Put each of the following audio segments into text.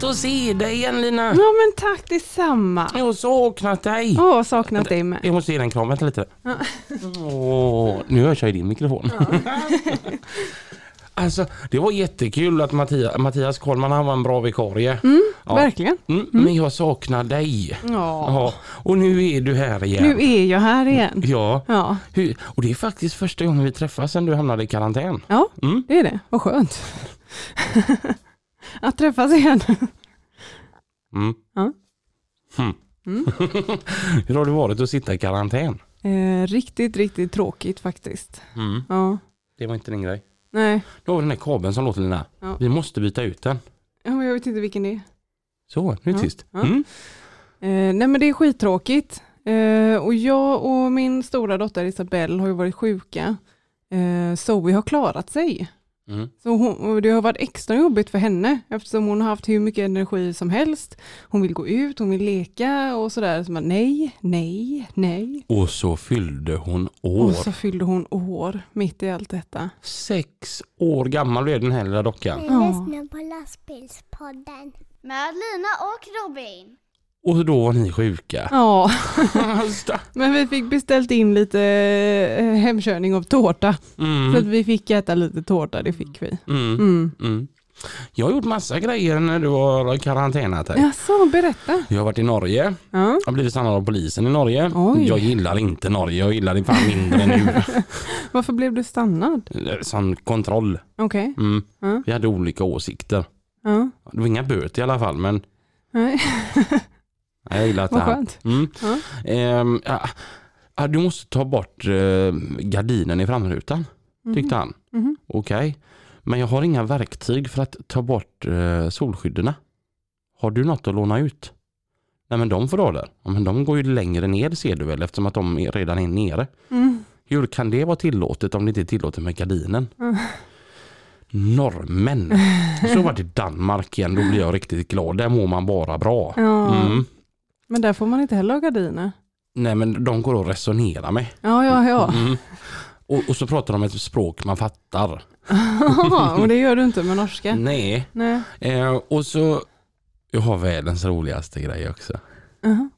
Gott att se dig igen Lina. Ja men tack detsamma. Jag har saknat dig. Åh, saknat dig med. Jag måste ge dig en kram, vänta lite. Åh, nu hörs jag i din mikrofon. alltså, det var jättekul att Mattias, Mattias Kollman han var en bra vikarie. Ja. Verkligen. Mm, Men jag saknar dig. Ja. Ja, och nu är du här igen. Nu är jag här igen. Ja, Ja, och det är faktiskt första gången vi träffas sedan du hamnade i karantän. ja Mm. det är det. Vad skönt. Att träffas igen. Mm. Ja. Hmm. Mm. Hur har det varit att sitta i karantän? Eh, riktigt, riktigt tråkigt faktiskt. Mm. Ja, Det var inte din grej. nej. Då har vi den här kabeln som låter Lina. Ja. Vi måste byta ut den. Ja, men jag vet inte vilken det är. Så, nu är det tyst. Mm. Eh, nej men det är skittråkigt. Eh, och jag och min stora dotter Isabelle har ju varit sjuka. Eh, Zoe har klarat sig. Mm. Så hon, det har varit extra jobbigt för henne eftersom hon har haft hur mycket energi som helst. Hon vill gå ut, hon vill leka och sådär. Så man, nej, nej, nej. Och så fyllde hon år. Och så fyllde hon år mitt i allt detta. Sex år gammal blev den här lilla dockan. Ja. lyssnar på lastbilspodden. Med Lina och Robin. Och då var ni sjuka. Ja, men vi fick beställt in lite eh, hemkörning av tårta. Så att mm. vi fick äta lite tårta, det fick vi. Mm. Mm. Mm. Jag har gjort massa grejer när du har karantänat dig. Jaså, berätta. Jag har varit i Norge. Ja. Jag har blivit stannad av polisen i Norge. Oj. Jag gillar inte Norge. Jag gillar det fan mindre nu. Varför blev du stannad? Sån kontroll. Okej. Mm. Ja. Vi hade olika åsikter. Ja. Det var inga böter i alla fall men Nej. jag gillar inte Vad det skönt. Mm. Ehm, ja. Ja, du måste ta bort eh, gardinen i framrutan, tyckte han. Mhm. Okej, men jag har inga verktyg för att ta bort eh, solskydden. Har du något att låna ut? Nej men de får du där. Ja, men de går ju längre ner ser du väl eftersom att de redan är nere. Mm. Hur kan det vara tillåtet om det inte är tillåtet med gardinen? Mm. Norrmän. Så var det Danmark igen, då blir jag riktigt glad. Där mår man bara bra. Ja. Mm. Men där får man inte heller ha gardiner. Nej men de går att resonera med. Ja, ja, ja. Mm. Och, och så pratar de ett språk man fattar. och det gör du inte med norska. Nej. Nej. Eh, och så, jag har världens roligaste grej också. Uh-huh.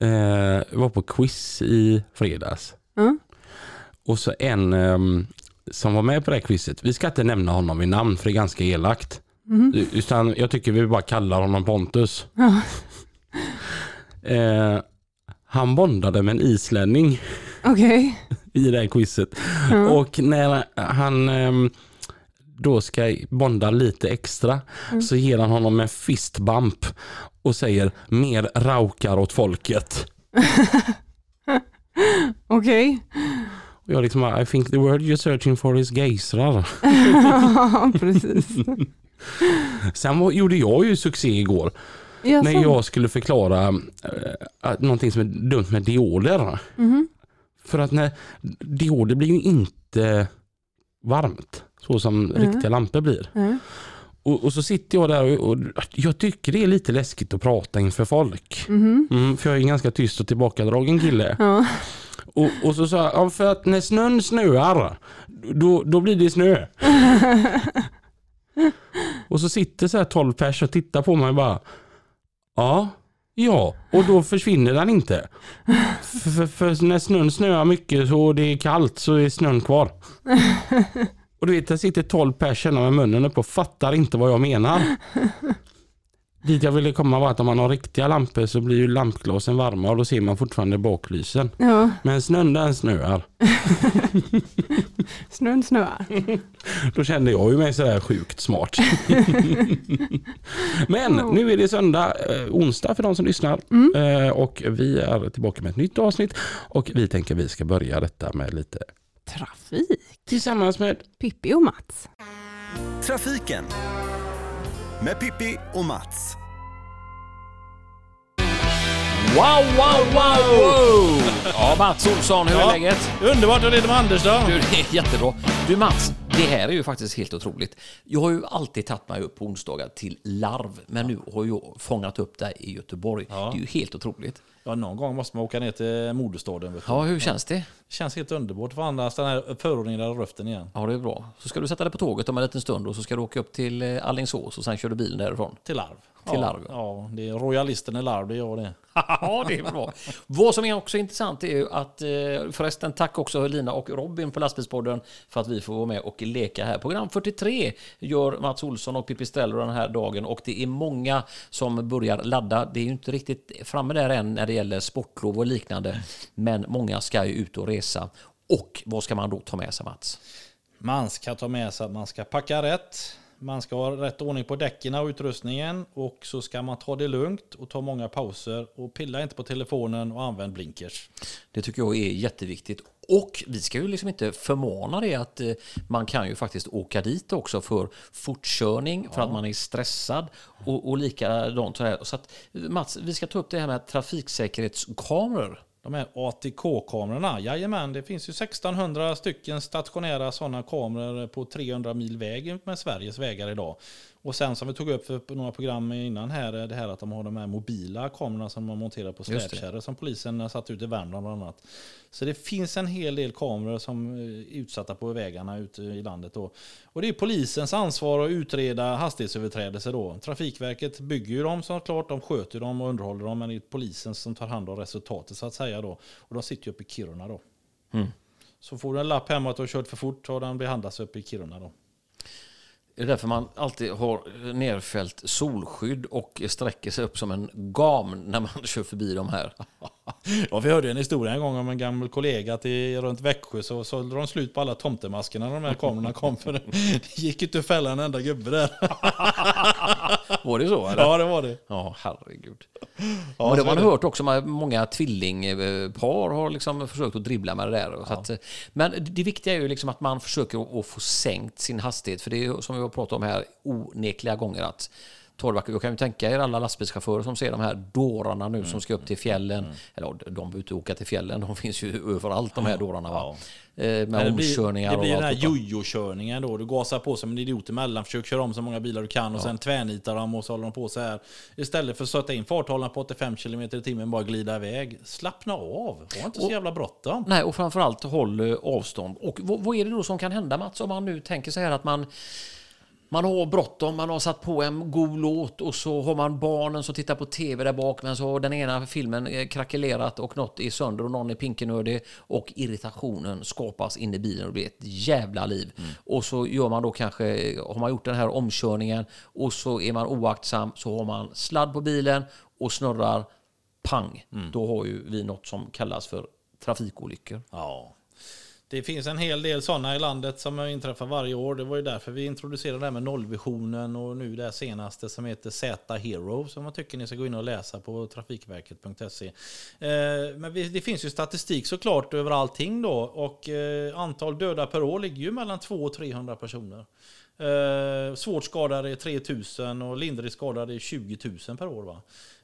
Eh, jag var på quiz i fredags. Mm. Och så en ehm, som var med på det här quizet, vi ska inte nämna honom vid namn för det är ganska elakt. Mhm. Utan jag tycker vi bara kallar honom Pontus. Ja. Eh, han bondade med en islänning Okej. i det här quizet. Ja. Och när han ehm, då ska bonda lite extra Mm. så ger han honom en fist bump och säger mer raukar åt folket. Okej. Och jag liksom, I think the word you're searching for is geisrar. Ja, precis. Sen var, gjorde jag ju succé igår Jaså? när jag skulle förklara att någonting som är dumt med dioder. Mhm. För att när dioder blir ju inte varmt så som Mm. riktiga lampor blir. Ja. Och, och så sitter jag där och, och jag tycker det är lite läskigt att prata inför folk. Mhm. Mm, för jag är en ganska tyst och tillbakadragen kille. Ja. Och, och så sa jag, ja, för att när snön snöar, då, då blir det snö. och så sitter så här 12 pers och tittar på mig och bara, ja, ja, och då försvinner den inte. För, för, för när snön snöar mycket så det är kallt så är snön kvar. Och du vet, där sitter 12 pers med munnen uppe och fattar inte vad jag menar. Dit jag ville komma var att om man har riktiga lampor så blir ju lampglasen varma och då ser man fortfarande baklysen. ja. Men snön den snöar. Snön snöar. Då kände jag ju mig sådär sjukt smart. Men nu är det söndag, eh, onsdag för de som lyssnar. Mm. Eh, och vi är tillbaka med ett nytt avsnitt. Och vi tänker vi ska börja detta med lite Trafik. Tillsammans med Pippi och Mats. Trafiken med Pippi och Mats. Wow, wow, wow! Ja, Mats Olsson, hur är Ja. läget? Underbart, och det är med Anders då? Du, det är jättebra. Du Mats, det här är ju faktiskt helt otroligt. Jag har ju alltid tagit mig upp på onsdagar till larv, men nu har jag fångat upp dig i Göteborg. Ja. Det är ju helt otroligt. Ja, någon gång måste man åka ner till moderstaden. Ja, hur känns det? Känns helt underbart få andas den här förorenade röften igen. Ja, det är bra. Så ska du sätta dig på tåget om en liten stund och så ska du åka upp till eh, Alingsås och sen kör du bilen därifrån. Till larv. Till ja, larv. Ja, det är royalisten i larv, det är jag det. Ja, det är bra. Vad som är också intressant är ju att, eh, förresten tack också Lina och Robin på Lastbilspodden för att vi får vara med och leka här. Program 43 gör Mats Olsson och Pippi Stello den här dagen och det är många som börjar ladda. Det är ju inte riktigt framme där än när det gäller sportlov och liknande, men många ska ju ut och resa. Och vad ska man då ta med sig Mats? Man ska ta med sig att man ska packa rätt. Man ska ha rätt ordning på däcken och utrustningen. Och så ska man ta det lugnt och ta många pauser. Och pilla inte på telefonen och använd blinkers. Det tycker jag är jätteviktigt. Och vi ska ju liksom inte förmana det att eh, man kan ju faktiskt åka dit också för fortkörning, för att man är stressad och, och likadant så här. Så att Mats, vi ska ta upp det här med trafiksäkerhetskameror. De här ATK-kamerorna, jajamän, det finns ju 1600 stycken stationära sådana kameror på 300 mil väg med Sveriges vägar idag. Och sen som vi tog upp för några program innan här, är det här att de har de här mobila kamerorna som man monterar på släpkärror som polisen har satt ut i Värmland bland annat. Så det finns en hel del kameror som är utsatta på vägarna ute i landet. Då. Och det är polisens ansvar att utreda hastighetsöverträdelser då. Trafikverket bygger ju dem såklart, de sköter dem och underhåller dem, men det är polisen som tar hand om resultatet så att säga då. Och de sitter ju uppe i Kiruna då. Så får du en lapp hemma att du har kört för fort så den behandlas uppe i Kiruna då. Det är därför man alltid har nerfällt solskydd och sträcker sig upp som en gam när man kör förbi de här. Ja, vi hörde en historia en gång om en gammal kollega i, runt Växjö så sålde de slut på alla tomtemaskerna när de här kamerorna kom. För det gick inte att fälla en enda gubbe där. Var det så? Eller? Ja, det var det. Ja, herregud. Ja, och det har man hört också, att många tvillingpar har liksom försökt att dribbla med det där. Så att, men det viktiga är ju liksom att man försöker att- få sänkt sin hastighet. För det är som vi har pratat om här onekliga gånger att Torrbackar, jag kan ju tänka er alla lastbilschaufförer som ser de här dårarna nu som ska upp till fjällen. Eller ja, de behöver inte åka till fjällen, de finns ju överallt de här dårarna. Va? Eh, Med det blir, omkörningar det blir och den här jojo-körningen då. Du gasar på som en idiot emellan, försöker köra om så många bilar du kan och sen tvärnitar dem och så håller de på så här. Istället för att sätta in farthållaren på 85 km i timmen bara glida iväg. Slappna av, ha inte så Och- jävla bråttom. Nej, och framförallt håll eh, avstånd. Och vad, vad är det då som kan hända Mats, om man nu tänker så här att man man har bråttom, man har satt på en god låt och så har man barnen som tittar på tv där bak men så har den ena filmen eh, krackelerat och något är sönder och någon är pinkenördig och irritationen skapas in i bilen och det blir ett jävla liv. Och så gör man då kanske, har man gjort den här omkörningen och så är man oaktsam så har man sladd på bilen och snurrar pang. Då har ju vi något som kallas för trafikolyckor. Ja. Det finns en hel del sådana i landet som inträffar varje år. Det var ju därför vi introducerade det här med nollvisionen och nu det senaste som heter Z Hero som jag tycker ni ska gå in och läsa på trafikverket.se. Eh, men det finns ju statistik såklart över allting då och eh, antal döda per år ligger ju mellan 200 och 300 personer. Eh, svårt skadade är 3000 och lindrigt skadade är 20 000 per år. Va?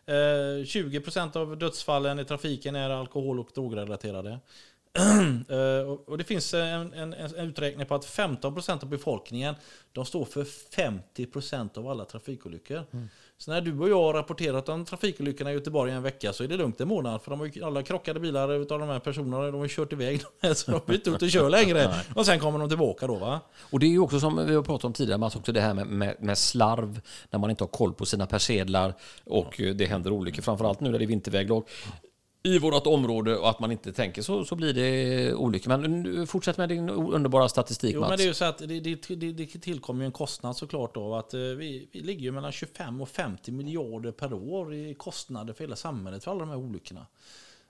20% av dödsfallen i trafiken är alkohol och drogrelaterade. Eh, och- det finns en, en, en uträkning på att 15% av befolkningen de står för 50% av alla trafikolyckor. Så när du och jag har rapporterat om trafikolyckorna i Göteborg i en vecka så är det lugnt en månad. För de har ju alla krockade bilar utav de här personerna. De har ju kört iväg de här, så de är inte ute och kör längre. och sen kommer de tillbaka då va? Och det är ju också som vi har pratat om tidigare, Mats, också det här med, med, med slarv, när man inte har koll på sina persedlar och eh, det händer olyckor, framförallt nu när det är vinterväglag i vårt område och att man inte tänker så, så blir det olyckor. Men nu, fortsätt med din underbara statistik, Jo, Mats. men det är ju så att det, det, det, tillkommer ju en kostnad såklart då. Att eh, vi, vi ligger ju mellan 25 och 50 miljarder per år i kostnader för hela samhället för alla de här olyckorna.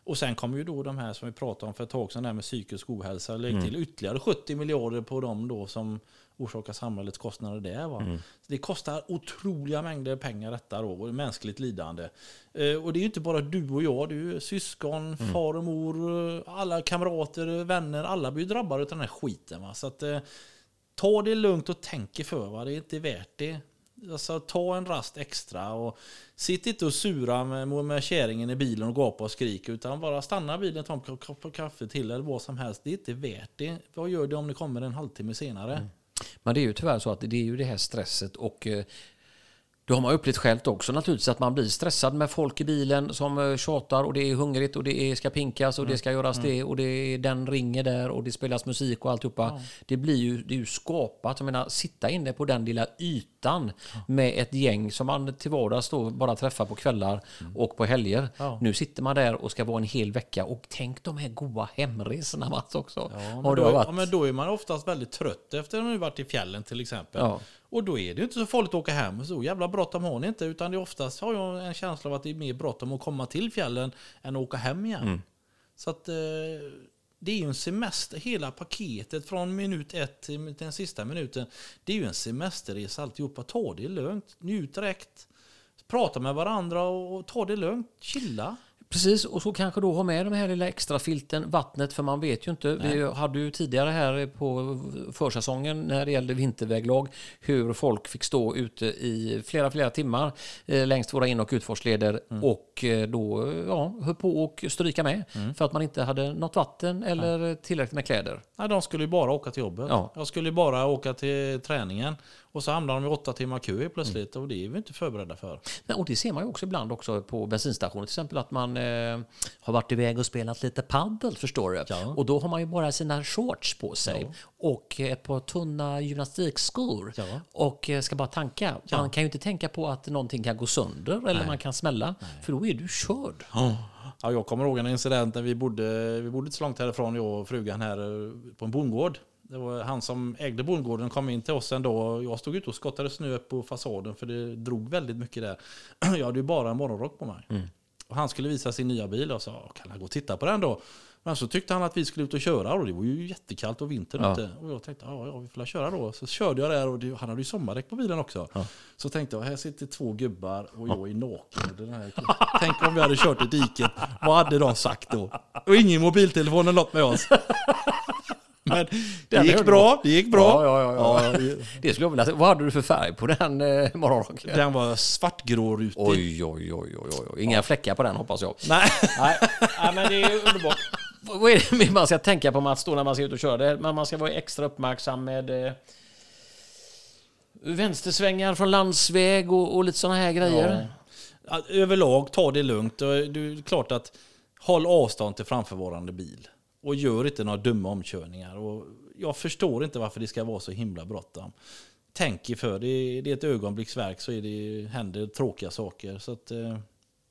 Och sen kommer ju då de här som vi pratade om för ett tag sedan, där med psykisk ohälsa. Lägg till ytterligare 70 miljarder på dem då som orsakar samhällets kostnader där. Va? Så det kostar otroliga mängder pengar detta då, och mänskligt lidande. Eh, och det är ju inte bara du och jag, det är ju syskon, far och mor, eh, alla kamrater, vänner, alla blir drabbade av den här skiten. Va? Så att, eh, ta det lugnt och tänk er för, va? det är inte värt det. Alltså, ta en rast extra och sitt inte och sura med, med kärringen i bilen och gapa och skrika utan bara stanna bilen, ta en kopp kaffe till eller vad som helst. Det är inte värt det. Vad gör det om det kommer en halvtimme senare? Men det är ju tyvärr så att det är ju det här stresset och eh, det har man upplevt själv också naturligtvis att man blir stressad med folk i bilen som eh, tjatar och det är hungrigt och det ska pinkas och det ska göras det och det är, den ringer där och det spelas musik och alltihopa. Det blir ju, det är ju skapat, jag menar sitta inne på den lilla ytan med ett gäng som man till vardags då bara träffar på kvällar och på helger. Nu sitter man där och ska vara en hel vecka och tänk de här goa hemresorna Mats också. Ja, men då, ja, men då är man oftast väldigt trött efter att man varit i fjällen till exempel. Ja. Och då är det inte så farligt att åka hem. Så jävla bråttom har ni inte. Utan det är oftast har jag en känsla av att det är mer bråttom att komma till fjällen än att åka hem igen. Mm. Så att eh, det är ju en semester, hela paketet från minut ett till den sista minuten. Det är ju en semesterresa alltihopa. Ta det lugnt, njut direkt. Prata med varandra och ta det lugnt, chilla. Precis, och så kanske då ha med de här lilla extra filten, vattnet, för man vet ju inte. Vi hade ju tidigare här på försäsongen när det gällde vinterväglag hur folk fick stå ute i flera, flera timmar eh, längs våra in och utfartsleder och eh, då ja, höll på och stryka med för att man inte hade något vatten eller tillräckligt med kläder. Nej, de skulle ju bara åka till jobbet. Ja. Jag skulle ju bara åka till träningen. Och så hamnar de i åtta timmar kö plötsligt. Mm. Och det är vi inte förberedda för. Nej, och det ser man ju också ibland också på bensinstationer till exempel att man eh, har varit iväg och spelat lite paddel förstår du. Ja. Och då har man ju bara sina shorts på sig och ett par tunna gymnastikskor Ja. och eh, ska bara tanka. Man kan ju inte tänka på att någonting kan gå sönder eller man kan smälla för då är du körd. Ja, jag kommer ihåg en incident när vi bodde, vi bodde inte så långt härifrån, jag och frugan här eh, på en bondgård. Det var han som ägde bondgården kom in till oss en dag. Jag stod ute och skottade snö på fasaden för det drog väldigt mycket där. Jag hade ju bara en morgonrock på mig. Och han skulle visa sin nya bil och sa, kan jag gå och titta på den då? Men så tyckte han att vi skulle ut och köra och det var ju jättekallt och vinter Ja. ute. Och jag tänkte, ja, ja vi får köra då. Så körde jag där och det, han hade ju sommardäck på bilen också. Så tänkte jag, här sitter två gubbar och jag är naken. Den här, tänk om vi hade kört i diket. Vad hade de sagt då? Och ingen mobiltelefon eller något med oss. Men det gick bra. Det gick bra. Ja, ja, ja, ja. Det skulle jag vilja Vad hade du för färg på den eh, morgonrocken? Den var svartgrårutig. Oj, oj, oj, oj, oj. Inga fläckar på den hoppas jag. Nej. Nej, Nej men det är underbart. Vad är det man ska tänka på Mats då när man ska ut och köra? Det? Men man ska vara extra uppmärksam med eh, vänstersvängar från landsväg och, och lite sådana här grejer. Ja, Överlag, ta det lugnt. Det är klart att håll avstånd till framförvarande bil. Och gör inte några dumma omkörningar. Och jag förstår inte varför det ska vara så himla bråttom. Tänk er för. Det är, det är ett ögonblicksverk så är det, händer tråkiga saker. Så att, eh,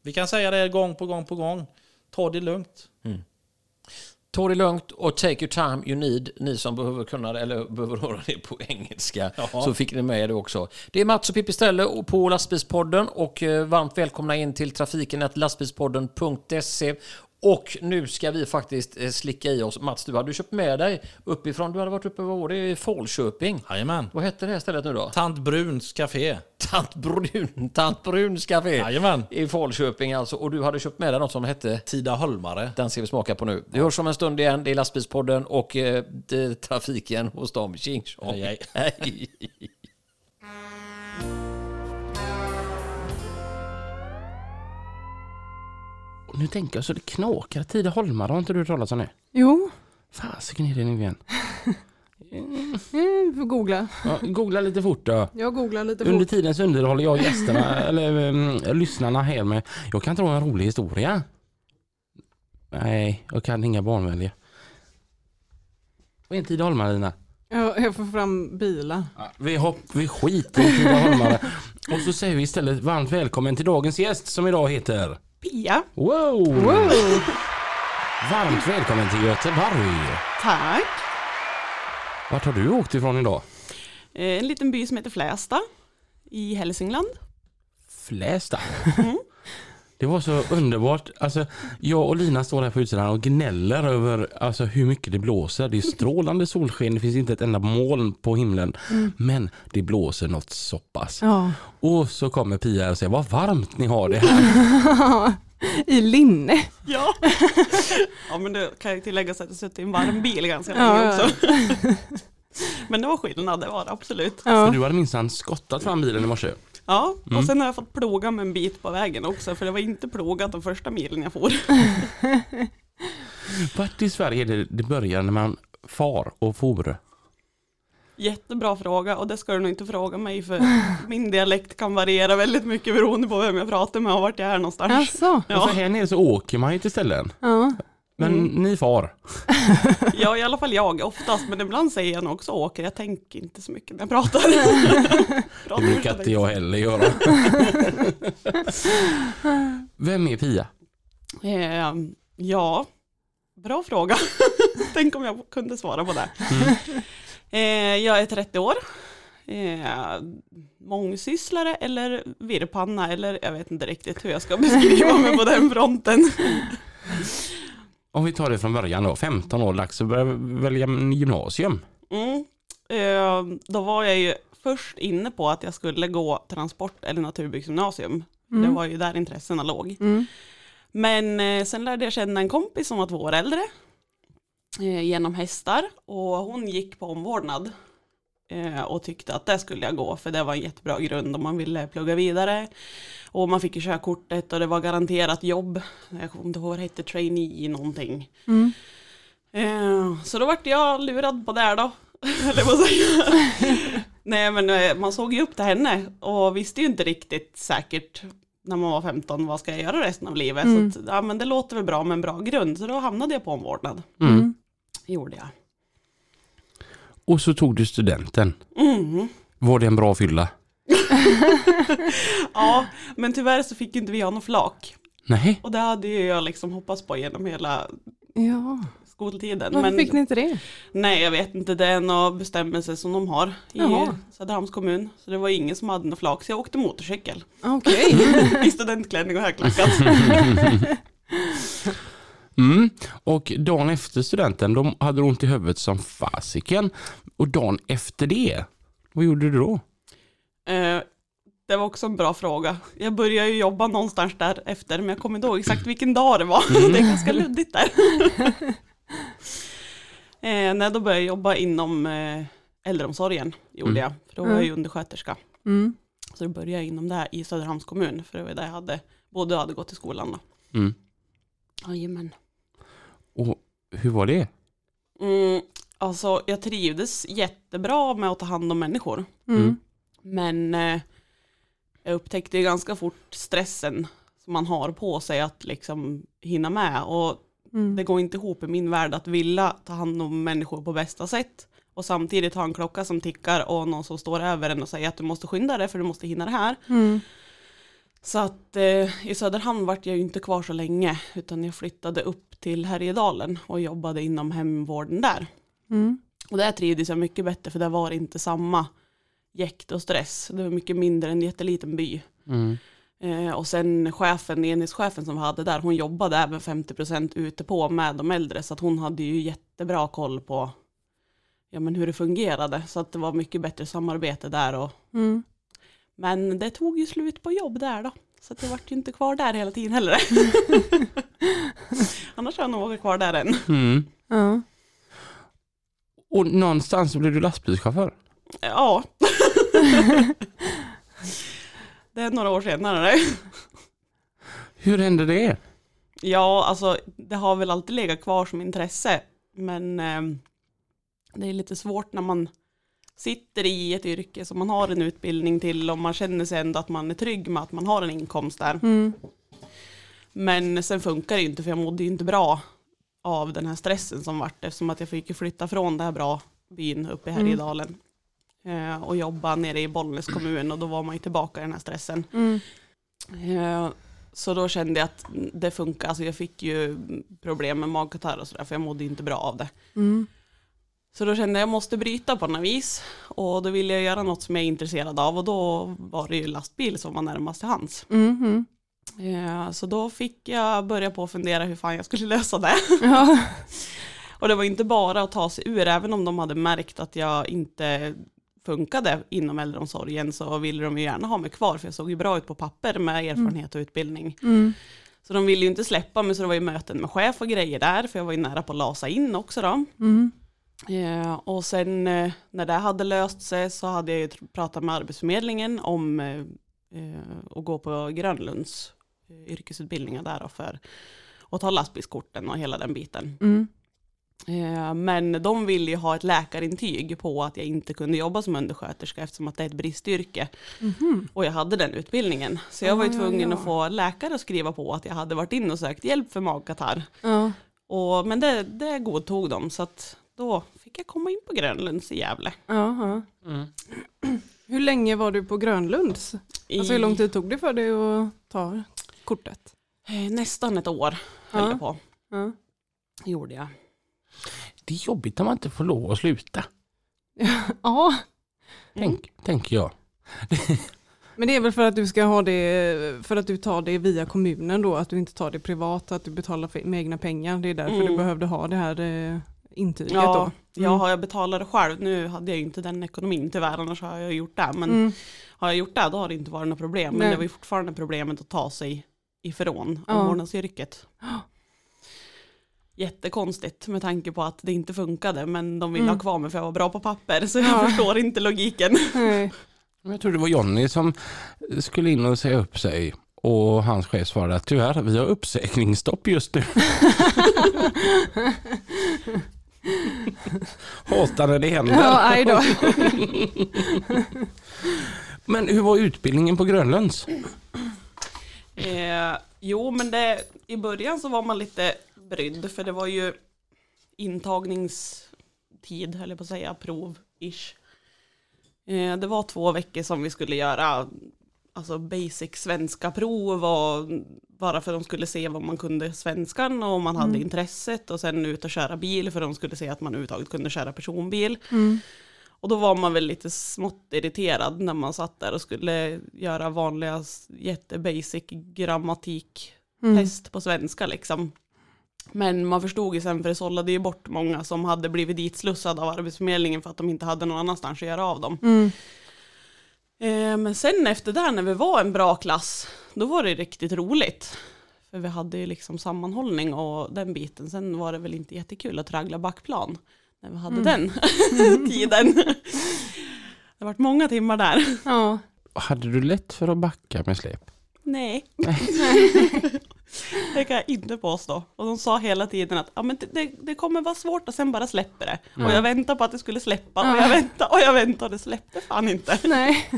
vi kan säga det gång på gång på gång. Ta det lugnt. Ta det lugnt och take your time you need. Ni som behöver kunna det, eller behöver höra det på engelska, Ja. så fick ni med det också. Det är Mats och Pippi Ställe på Lastbilspodden och eh, varmt välkomna in till trafiken lastbilspodden.se. Och nu ska vi faktiskt eh, slicka i oss. Mats, du hade köpt med dig uppifrån. Du hade varit uppe vad var det, i Falköping. Jajamän. Vad hette det här stället nu då? Tant Bruns Café. Tant Brun, Tant Bruns Café Jajamän. i Falköping alltså. Och du hade köpt med dig något som hette Tida Holmare. den ska vi smaka på nu. Vi hörs om en stund igen. Det är Lastbilspodden och eh, trafiken hos dem. Tjing tjong. Hej, hej. Nu tänker jag så det knakar. Tida Holmar, har inte du hört talas om det? Jo, Fasiken är det nu igen. eh, får googla. Ja, googla lite fort då. Jag googlar lite Under fort. tiden så underhåller jag gästerna, eller um, lyssnarna här med, jag kan dra en rolig historia. Nej, jag kan inga barnvänliga. Vad är en Tida Holmar Lina? Jag, jag får fram bilar. Vi, hopp, vi skiter i Tida Holmare. Och så säger vi istället varmt välkommen till dagens gäst som idag heter Pia. Wow! Wow, Varmt välkommen till Göteborg. tack. Vart har du åkt ifrån idag? Eh, En liten by som heter Flästa i Hälsingland. Flästa. Det var så underbart. Alltså, jag och Lina står här på utsidan och gnäller över alltså, hur mycket det blåser. Det är strålande solsken, det finns inte ett enda moln på himlen. Men det blåser något så pass. Ja. Och så kommer Pia och säger vad varmt ni har det här. I linne. Ja. ja, men det kan jag tillägga så att jag suttit i en varm bil ganska länge ja. också. men det var skillnad, det var det absolut. Ja. du hade minsann skottat fram bilen i morse. Ja, Mm. och sen har jag fått ploga med en bit på vägen också, för det var inte plogat den första milen jag for. Vart i Sverige det det börjar när man far och for? Jättebra fråga och det ska du nog inte fråga mig för min dialekt kan variera väldigt mycket beroende på vem jag pratar med och vart jag är någonstans. Alltså. Ja. För här nere så åker man ju till ställen. Ja. Men ni far. Ja, i alla fall jag oftast, men ibland säger jag nog också åker. Jag tänker inte så mycket när jag pratar. Det brukar inte jag heller göra. Vem är Pia? Eh, ja, bra fråga. Tänk om jag kunde svara på det. Eh, jag är 30 år. Eh, mångsysslare eller virrpanna eller jag vet inte riktigt hur jag ska beskriva mig på den fronten. Om vi tar det från början då. 15 år dags att börja välja gymnasium. Mm. Eh, då var jag ju först inne på att jag skulle gå transport eller naturbyggsgymnasium. Det var ju där intressena låg. Mm. Men eh, sen lärde jag känna en kompis som var två år äldre eh, genom hästar och hon gick på omvårdnad och tyckte att det skulle jag gå för det var en jättebra grund om man ville plugga vidare och man fick ju körkortet och det var garanterat jobb. Jag kommer inte ihåg vad det hette, trainee någonting. Mm. Eh, så då vart jag lurad på det då. Nej men eh, man såg ju upp till henne och visste ju inte riktigt säkert när man var 15 vad ska jag göra resten av livet. Mm. Så att, ja men det låter väl bra med en bra grund så då hamnade jag på omvårdnad. Mm. Gjorde jag. Och så tog du studenten. Mm. Var det en bra fylla? Ja men tyvärr så fick inte vi ha någon flak. Nej. Och det hade ju jag liksom hoppats på genom hela Ja. skoltiden. Varför men fick ni inte det? nej jag vet inte, det är några bestämmelser som de har i Jaha. Söderhamns kommun. Så det var ingen som hade någon flak så jag åkte motorcykel. Okej. I studentklänning och högklackat. Mm. Och dagen efter studenten, de hade ont i huvudet som fasiken. Och dagen efter det, vad gjorde du då? Eh, det var också en bra fråga. Jag började ju jobba någonstans där efter, men jag kommer inte ihåg exakt vilken dag det var. det är ganska luddigt där. eh, nej, då började jag jobba inom eh, äldreomsorgen, gjorde Mm. jag. För då var jag ju undersköterska. Mm. Så då började jag inom det här i Söderhamns kommun, för det var där jag hade, både hade gått i skolan då. Mm. Jajamän. Och hur var det? Mm, alltså, jag trivdes jättebra med att ta hand om människor. Mm. Men eh, jag upptäckte ju ganska fort stressen som man har på sig att liksom hinna med. Och Mm. det går inte ihop i min värld att vilja ta hand om människor på bästa sätt. Och samtidigt ha en klocka som tickar och någon som står över en och säger att du måste skynda dig för du måste hinna det här. Så att eh, i Söderhamn vart jag ju inte kvar så länge utan jag flyttade upp till Härjedalen och jobbade inom hemvården där. Mm. Och där trivdes jag mycket bättre för där var det inte samma jäkt och stress. Det var mycket mindre, en jätteliten by. Mm. Eh, och sen chefen, enhetschefen som vi hade där, hon jobbade även 50% ute på med de äldre. Så att hon hade ju jättebra koll på ja, men hur det fungerade. Så att det var mycket bättre samarbete där. Och, Mm. Men det tog ju slut på jobb där då. Så att jag vart ju inte kvar där hela tiden heller. Annars har jag nog varit kvar där än. Mm. Ja. Och någonstans så blev du lastbilschaufför. Ja. det är några år senare. Hur hände det? Ja, alltså det har väl alltid legat kvar som intresse. Men eh, det är lite svårt när man sitter i ett yrke som man har en utbildning till och man känner sig ändå att man är trygg med att man har en inkomst där. Mm. Men sen funkar det inte för jag mådde inte bra av den här stressen som vart eftersom att jag fick flytta från den här bra byn uppe i Härjedalen eh, och jobba nere i Bollnäs kommun och då var man ju tillbaka i den här stressen. Mm. Eh, Så då kände jag att det funkar, alltså jag fick ju problem med magkatarr och sådär för jag mådde inte bra av det. Mm. Så då kände jag att jag måste bryta på något vis och då ville jag göra något som jag är intresserad av och då var det ju lastbil som var närmast till hands. Mm. Eh, Så då fick jag börja på att fundera hur fan jag skulle lösa det. Ja. Och det var inte bara att ta sig ur, även om de hade märkt att jag inte funkade inom äldreomsorgen så ville de ju gärna ha mig kvar, för jag såg ju bra ut på papper med erfarenhet och utbildning. Mm. Så de ville ju inte släppa mig, så det var ju möten med chef och grejer där, för jag var ju nära på att lasa in också då. Mm. Eh, och sen eh, när det hade löst sig så hade jag ju pratat med Arbetsförmedlingen om eh, eh, att gå på Grönlunds eh, yrkesutbildningar där då för att ta lastbilskorten och hela den biten. Mm. Men de ville ju ha ett läkarintyg på att jag inte kunde jobba som undersköterska eftersom att det är ett bristyrke. Mhm. Och jag hade den utbildningen. Så jag var ju Ah, ja, tvungen ja. att få läkare att skriva på att jag hade varit in och sökt hjälp för magkatarr. Ja. Och, men det, det godtog de så att då fick jag komma in på Grönlunds i Gävle. Ja, ja. Hur länge var du på Grönlunds? Alltså hur lång tid tog det för dig att ta kortet? Eh, Nästan ett år höll Ja. jag på. Ja. Gjorde jag. Det är jobbigt när man inte får lov att sluta. ja, Tänk, Tänker jag. men det är väl för att du ska ha det, för att du tar det via kommunen då, att du inte tar det privat, att du betalar för, med egna pengar. Det är därför Mm. du behövde ha det här eh, intyget Ja, då. jag Mm. har jag betalat det själv. Nu hade jag ju inte den ekonomin tyvärr, annars har jag gjort det. Men Mm. har jag gjort det, då har det inte varit något problem. Men Nej. det var ju fortfarande problemet att ta sig ifrån Ja. omvårdnadsyrket. Jättekonstigt med tanke på att det inte funkade, men de ville Mm. ha kvar mig för jag var bra på papper, så jag Ja. förstår inte logiken. Nej. Jag tror det var Jonny som skulle in och säga upp sig och hans chef svarade att tyvärr, vi har uppsägningsstopp just nu. Hatar när det händer. Ja, aj då. Men hur var utbildningen på Grönlunds? Eh, jo, men det, i början så var man lite brydd, för det var ju intagningstid, höll jag på att säga, prov-ish. Eh, det var två veckor som vi skulle göra alltså basic svenska prov och bara för att de skulle se vad man kunde svenskan och om man hade intresset och sen ut och köra bil för att de skulle se att man överhuvudtaget kunde köra personbil. Mm. Och då var man väl lite smått irriterad när man satt där och skulle göra vanliga jättebasic grammatiktest Mm. på svenska liksom. Men man förstod ju sen för det sållade ju bort många som hade blivit ditslussade av Arbetsförmedlingen för att de inte hade någon annanstans att göra av dem. Mm. Eh, men sen efter det när vi var en bra klass, då var det riktigt roligt. För vi hade ju liksom sammanhållning och den biten. Sen var det väl inte jättekul att traggla backplan när vi hade den tiden. Det har varit många timmar där. Ja. Hade du lätt för att backa med släp? Nej. det kan jag inte påstå. Och de sa hela tiden att ja, men det, det, kommer vara svårt och sen bara släpper det. Och jag väntade på att det skulle släppa och jag väntade och jag väntade och det släppte fan inte. Nej.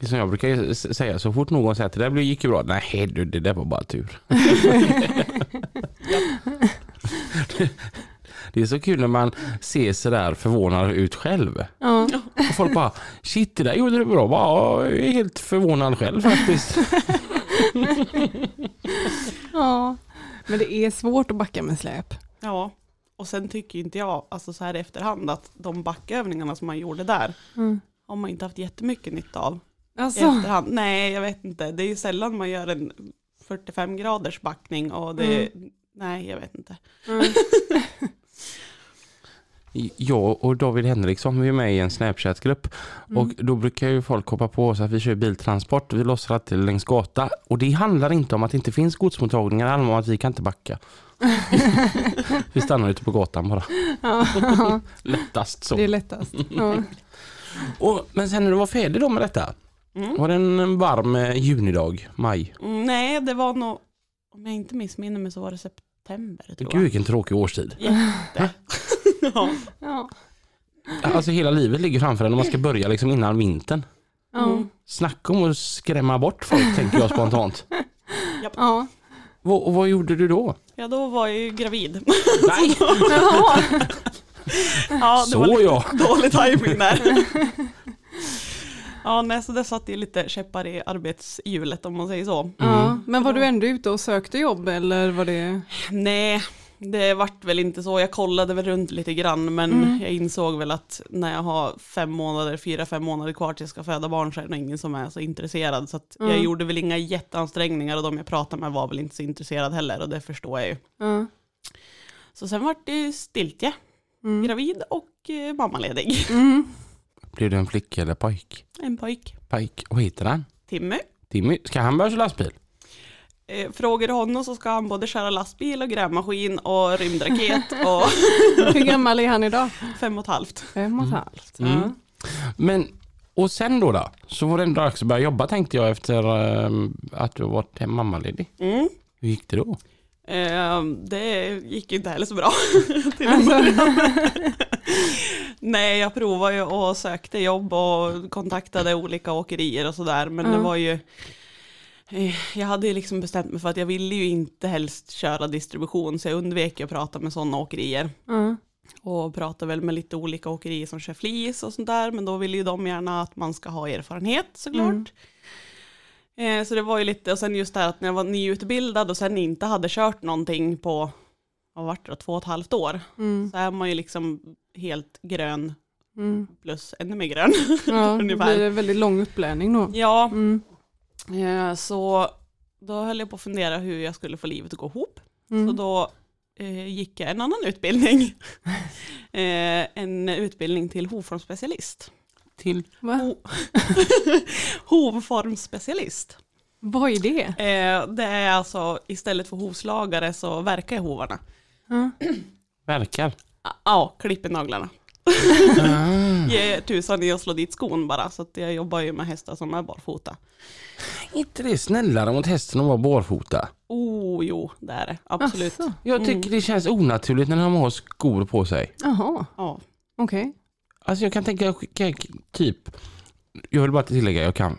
Det som jag brukar säga, så fort någon säger att det där gick ju bra. Nej du, det där var bara tur. Det är så kul när man ser sådär förvånad ut själv. Ja. Och folk bara, shit det där gjorde du bra. Bara, jag är helt förvånad själv faktiskt. ja. Men det är svårt att backa med släp. Ja, och sen tycker inte jag, alltså så här i efterhand, att de backövningarna som man gjorde där, Mm. har man inte haft jättemycket nytta av. I Alltså. efterhand. Nej, jag vet inte. Det är ju sällan man gör en 45 graders backning och det, nej, jag vet inte. Mm. Jag och David Henriksson vi är med i en Snapchat-grupp och då brukar ju folk hoppa på oss att vi kör biltransport. Vi lossar alltid längs gata och det handlar inte om att det inte finns godsmottagningar, det handlar om att vi kan inte backa. vi stannar ute på gatan bara. Ja. Lättast så. Det är lättast. Ja. Och, men sen när du var färdig då med detta, Mm. var det en varm eh, junidag, maj? Mm, nej, det var nog, om jag inte missminner mig så var det september tror Gud jag. vilken tråkig årstid. Jätte. ja. Ja. Alltså hela livet ligger framför en och man ska börja liksom innan vintern. Ja. Mm. Snacka om att skrämma bort folk tänker jag spontant. Ja. Vad- Och vad gjorde du då? ja, då var jag ju gravid. Nej, ja, det var så lite ja. dålig timing där. Ja, nej, så det satt ju lite käppar i arbetshjulet om man säger så. Ja. Men var du ändå ute och sökte jobb eller var det? Nej, det vart väl inte så. Jag kollade väl runt lite grann men Mm. jag insåg väl att när jag har fem månader, fyra, fem månader kvar tills jag ska föda barn så är det ingen som är så intresserad. Så att jag Mm. gjorde väl inga jätteansträngningar och de jag pratade med var väl inte så intresserade heller och det förstår jag ju. Ja. Så sen vart det stiltje, Mm. gravid och eh, mammaledig. Mm. Blir det en flicka eller pojk? En pojk, Pojk. Vad heter han? Timmy. Timmy. Ska han börja köra lastbil? Eh, frågar du honom så ska han både köra lastbil och grävmaskin och rymdraket och Hur gammal är han idag? fem och ett halvt. Fem och ett halvt. Mm. Ja. Men, och sen då då? Så var det ändå dags att börja jobba tänkte jag efter ehm, att du varit mammaledig. Mm. Hur gick det då? Eh, det gick ju inte heller så bra till en början. Nej, jag provade ju och sökte jobb och kontaktade olika åkerier och sådär, men det Mm. var ju eh, jag hade ju liksom bestämt mig för att jag ville ju inte helst köra distribution, så jag undvek att prata med sådana åkerier. Ja. Och pratade väl med lite olika åkerier som kör flis och sånt där, men då vill ju de gärna att man ska ha erfarenhet såklart. Eh, så det var ju lite, och sen just det här att när jag var nyutbildad och sen inte hade kört någonting på, vad vart det då, två och ett halvt år, Mm. så är man ju liksom helt grön Mm. plus ännu mer grön. Ja, det blir det väldigt lång upplärning då. Ja, Mm. eh, så då höll jag på att fundera hur jag skulle få livet att gå ihop. Mm. Så då eh, gick jag en annan utbildning. eh, en utbildning till hovformsspecialist. Till? Ho- Hovformsspecialist. Vad är det? Eh, det är alltså istället för hovslagare så verkar jag hovarna. Ja. Verkar. Ah, Ja, klipper naglarna. Ah. Ge tusan i att slå dit skon bara. Så att jag jobbar ju med hästar som är barfota. inte det snällare mot hästen att vara barfota? Oh, jo, det är det. Absolut. Asså. Jag tycker Mm. det känns onaturligt när de har skor på sig. Jaha, Ja. okej. Alltså jag kan tänka, jag typ, jag vill bara tillägga, jag kan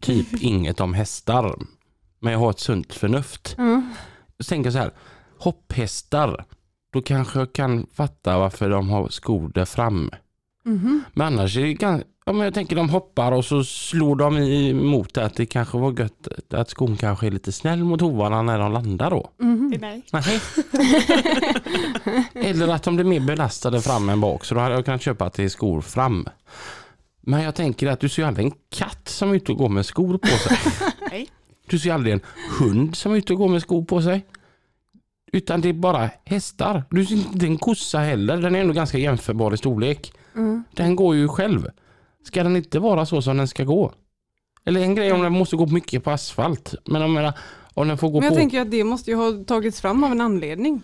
typ inget om hästar. Men jag har ett sunt förnuft. Ja. Så tänker jag så här, hopphästar, då kanske jag kan fatta varför de har skor där fram. Mhm. Men annars är det ganska, ja, men jag tänker de hoppar och så slår de emot att det kanske var gött att skon kanske är lite snäll mot hovarna när de landar då. Mhm. Nej. Nej. Eller att de blir mer belastade fram än bak så då hade jag kunnat köpa till skor fram. Men jag tänker att du ser ju aldrig en katt som är ute och går med skor på sig. Nej. Du ser aldrig en hund som är ute och går med skor på sig. Utan det är bara hästar. Du ser inte en kossa heller. Den är ändå ganska jämförbar i storlek. Mm. Den går ju själv. Ska den inte vara så som den ska gå? Eller en grej om den måste gå mycket på asfalt. Men om, jag, om den får gå Men jag på... tänker att det måste ju ha tagits fram av en anledning.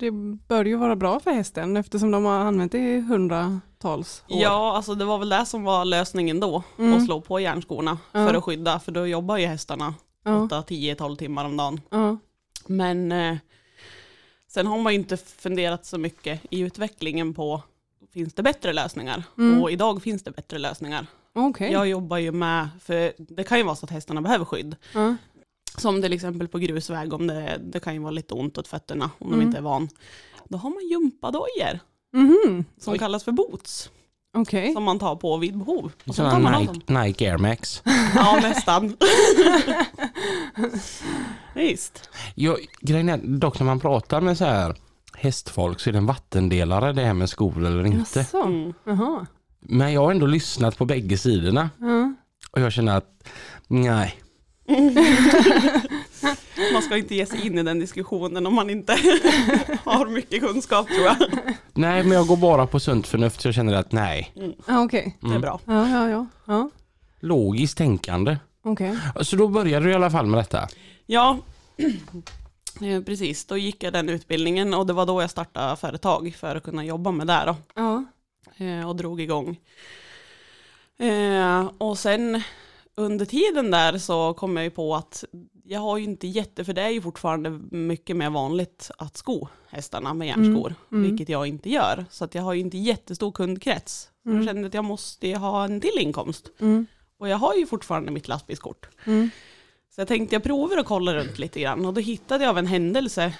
Det bör ju vara bra för hästen eftersom de har använt det i hundratals år. Ja, alltså det var väl det som var lösningen då. Mm. Att slå på järnskorna Ja. för att skydda. För då jobbar ju hästarna Ja. 8, 10, 12 timmar om dagen. Ja. Men eh, sen har man ju inte funderat så mycket i utvecklingen på finns det bättre lösningar? Mm. Och idag finns det bättre lösningar. Okej. Jag jobbar ju med, för det kan ju vara så att hästarna behöver skydd. Ja. Som till exempel på grusväg, om det, det kan ju vara lite ont åt fötterna om Mm. de inte är van. Då har man gympadojor Mhm. som kallas för boots. Okej. Som man tar på vid behov. Och så tar. Nike, Nike Air Max. Ja, nästan. Visst. Jag, grejen är dock när man pratar med så här hästfolk så är det en vattendelare det här med skor eller inte. Jaså? Mm. Jaha. Men jag har ändå lyssnat på bägge sidorna Ja. och jag känner att nej. Man ska inte ge sig in i den diskussionen om man inte har mycket kunskap tror jag. Nej men jag går bara på sunt förnuft så jag känner att nej. Ja, Okej. Det är bra. Ja, ja, ja. ja. Logiskt tänkande. Okej. Så då började du i alla fall med detta. Ja, precis. Då gick jag den utbildningen och det var då jag startade företag för att kunna jobba med det då. Ja. eh, och drog igång. Eh, och sen under tiden där så kom jag ju på att jag har ju inte jätte, för det är ju fortfarande mycket mer vanligt att sko hästarna med järnskor, Mm. vilket jag inte gör. Så att jag har ju inte jättestor kundkrets. Mm. Jag kände att jag måste ha en till inkomst. Mm. Och jag har ju fortfarande mitt lastbilskort. Mm. Så jag tänkte jag provar att kolla runt lite grann och då hittade jag av en händelse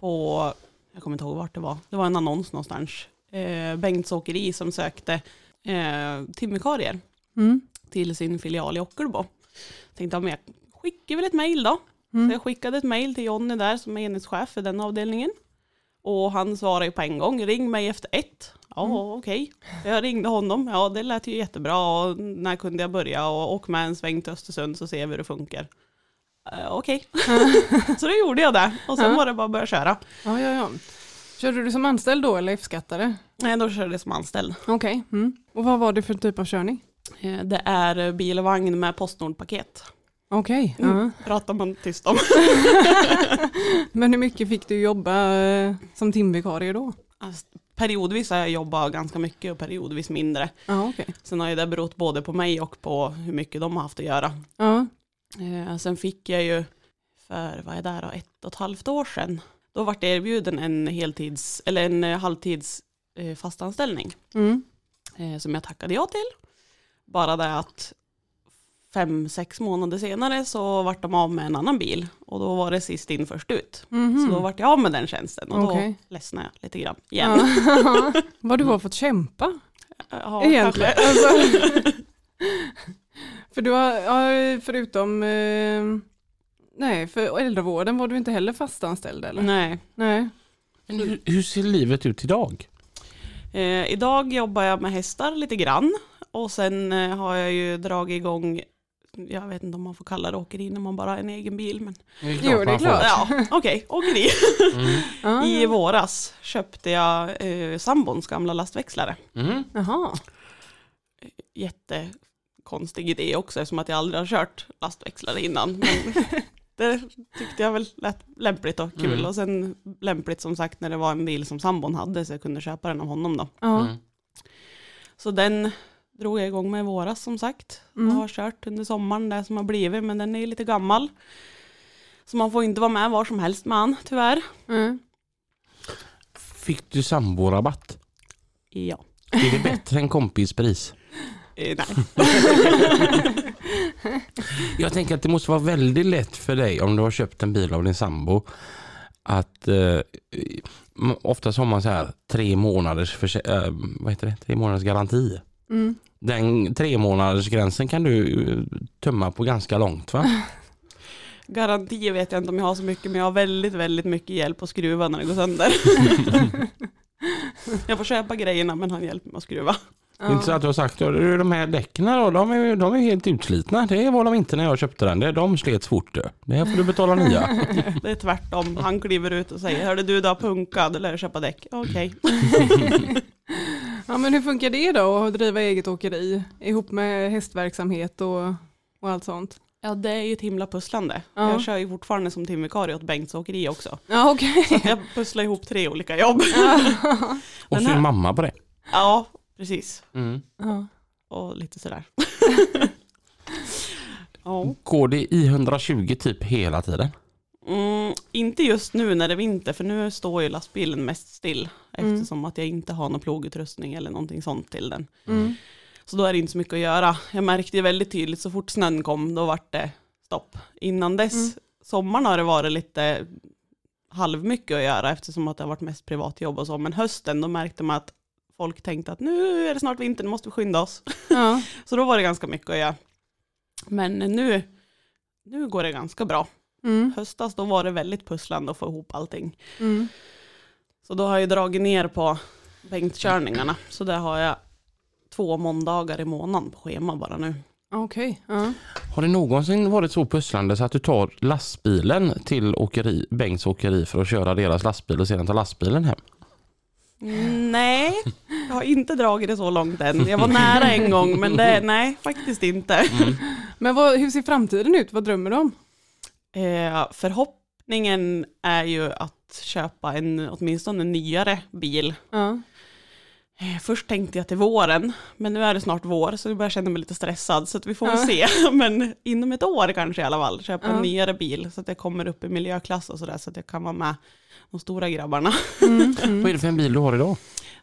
på, jag kommer inte ihåg vart det var, det var en annons någonstans. Eh, Bengts åkeri som sökte eh, timmerkarier Mm. till sin filial i Ockelbo. Tänkte, men jag skickar väl ett mejl då. Mm. Så jag skickade ett mejl till Jonny där som är enhetschef för den avdelningen. Och han svarade ju på en gång, ring mig efter ett. Ja, Mm. okej. Jag ringde honom, ja det lät ju jättebra och när kunde jag börja och åka med en sväng till Östersund så ser vi hur det funkar. Uh, okej, så då gjorde jag det och sen Ja. var det bara att börja köra. Ja, ja, ja. Körde du som anställd då eller F-skattare? Nej, då körde jag som anställd. Okej. Mm. Och vad var det för typ av körning? Eh, Det är eh, bil och vagn med Postnord-paket. Okej. Mm. ja. Pratar man tyst om. Men hur mycket fick du jobba eh, som timvikarie då? Alltså, periodvis har jag jobbat ganska mycket och periodvis mindre. Ja, okej. Sen har ju det berott både på mig och på hur mycket de har haft att göra. Ja. Eh, sen fick jag ju för, vad är det då, ett och ett halvt år sedan. Då vart jag erbjuden en heltids, eller en eh, halvtids eh, fastanställning. Mm. Eh, som jag tackade ja till. Bara det att fem, sex månader senare så vart de av med en annan bil. Och då var det sist in först ut. Mhm. Så då vart jag av med den tjänsten och Okej. då ledsnade jag lite grann igen. Vad du har fått kämpa Ja, egentligen. för du har, ja, förutom, eh, nej, för äldrevården var du inte heller fastanställd eller? Nej. Nej. Men hur, hur ser livet ut idag? Eh, idag jobbar jag med hästar lite grann. Och sen eh, har jag ju dragit igång, jag vet inte om man får kalla det åkeri när man bara har en egen bil. Men, Det är Jo, det är klart. ja, okej, åkeri. Mm. I våras köpte jag eh, sambons gamla lastväxlare. Mm. Jaha. Jättekonstig idé också eftersom att jag aldrig har kört lastväxlare innan. Men det tyckte jag väl lät lämpligt och kul. Mm. Och sen lämpligt som sagt när det var en bil som sambon hade så jag kunde köpa den av honom då. Mm. Så den drog jag igång med i våras som sagt. Mm. Och har kört under sommaren det som har blivit men den är ju lite gammal. Så man får inte vara med var som helst med han tyvärr. Mm. Fick du samborabatt? Ja. Är det bättre än kompispris? Eh, nej. Jag tänker att det måste vara väldigt lätt för dig om du har köpt en bil av din sambo att eh, oftast har man så här tre månaders, försä- eh, vad heter det? tre månaders garanti. Mm. Den tre månaders gränsen kan du eh, tumma på ganska långt va? Garantier vet jag inte om jag har så mycket men jag har väldigt, väldigt mycket hjälp att skruva när det går sönder. jag får köpa grejerna men han hjälper mig att skruva. Ja. Inte så att du har sagt att de här däcken då, de är, ju- de är helt utslitna. Det var de inte när jag köpte den. Det- De slets fort. du. Det här får du betala nya. Det är tvärtom. Han kliver ut och säger, hörde du, du har punkat, eller köpa däck. Okej. ja men hur funkar det då att driva eget åkeri ihop med hästverksamhet och, och allt sånt? Ja, det är ju ett himla pusslande. Ja. Jag kör ju fortfarande som timvikarie åt Bengts åkeri också. Ja okej. Så jag pusslar ihop tre olika jobb. Och så mamma på det. Ja, precis. Mm. Ja. Och lite sådär. ja. Går det i 120 typ hela tiden? Mm, inte just nu när det är vinter, för nu står ju lastbilen mest still. Mm. Eftersom att jag inte har någon plogutrustning eller någonting sånt till den. Mm. Så då är det inte så mycket att göra. Jag märkte ju väldigt tydligt så fort snön kom, då vart det stopp. Innan dess, Mm. sommaren har det varit lite halvmycket att göra eftersom att det har varit mest privatjobb och så. Men hösten, då märkte man att folk tänkte att nu är det snart vinter, nu måste vi skynda oss. Ja. Så då var det ganska mycket att göra. Men nu, nu går det ganska bra. Mm. Höstas då var det väldigt pusslande att få ihop allting. Mm. Så då har jag dragit ner på bänktkörningarna. Så där har jag två måndagar i månaden på schema bara nu. Okej. Ja. Har det någonsin varit så pusslande så att du tar lastbilen till åkeri, Bengts åkeri för att köra deras lastbil och sedan ta lastbilen hem? Mm, Nej, jag har inte dragit det så långt än. Jag var nära en gång, men det, nej, faktiskt inte. Men vad, hur ser framtiden ut? Vad drömmer du om? Eh, förhoppningen är ju att köpa en åtminstone nyare bil. Ja. Eh, först tänkte jag till våren, men nu är det snart vår, så jag börjar känna mig lite stressad. Så att vi får väl Ja. se. Men inom ett år kanske i alla fall, köpa Ja. en nyare bil. Så att jag kommer upp i miljöklass och sådär, så att jag kan vara med de stora grabbarna. Mm. Vad är det för en bil du har idag?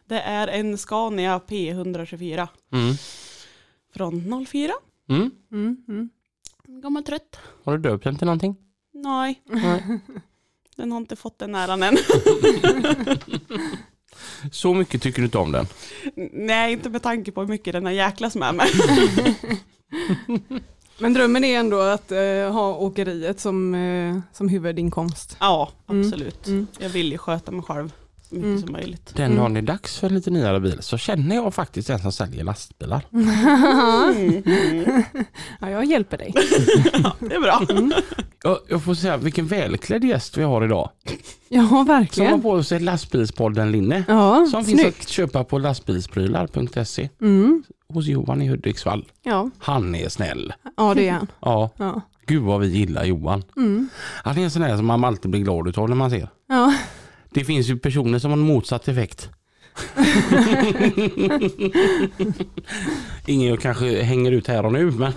Det är en Scania P124 Mm. från 04. Mm. Mm. Mm. Gammal trött. Har du döpt den till någonting? Nej, Nej. den har inte fått den äran än. Så mycket tycker du inte om den? Nej, inte med tanke på hur mycket den har jäklas med mig. Men drömmen är ändå att eh, ha åkeriet som, eh, som huvudinkomst. Ja, Mm. absolut. Mm. Jag vill ju sköta mig själv mycket Mm. som möjligt. Den dagen det är dags för en lite nyare bil så känner jag faktiskt en som säljer lastbilar. Mm. Ja, jag hjälper dig. Det är bra. Jag, jag får säga vilken välklädd gäst vi har idag. Ja, Som har verkligen. på sig lastbilspodden-linne. Ja, Som finns snyggt. att köpa på lastbilsprylar.se Mm. hos Johan i Hudiksvall. Ja. Han är snäll. ja, det är han. Ja, Ja. gud vad vi gillar Johan. Mm. Han är en sån där som man alltid blir glad utav när man ser. Ja. Det finns ju personer som har en motsatt effekt. Ingen jag kanske hänger ut här och nu men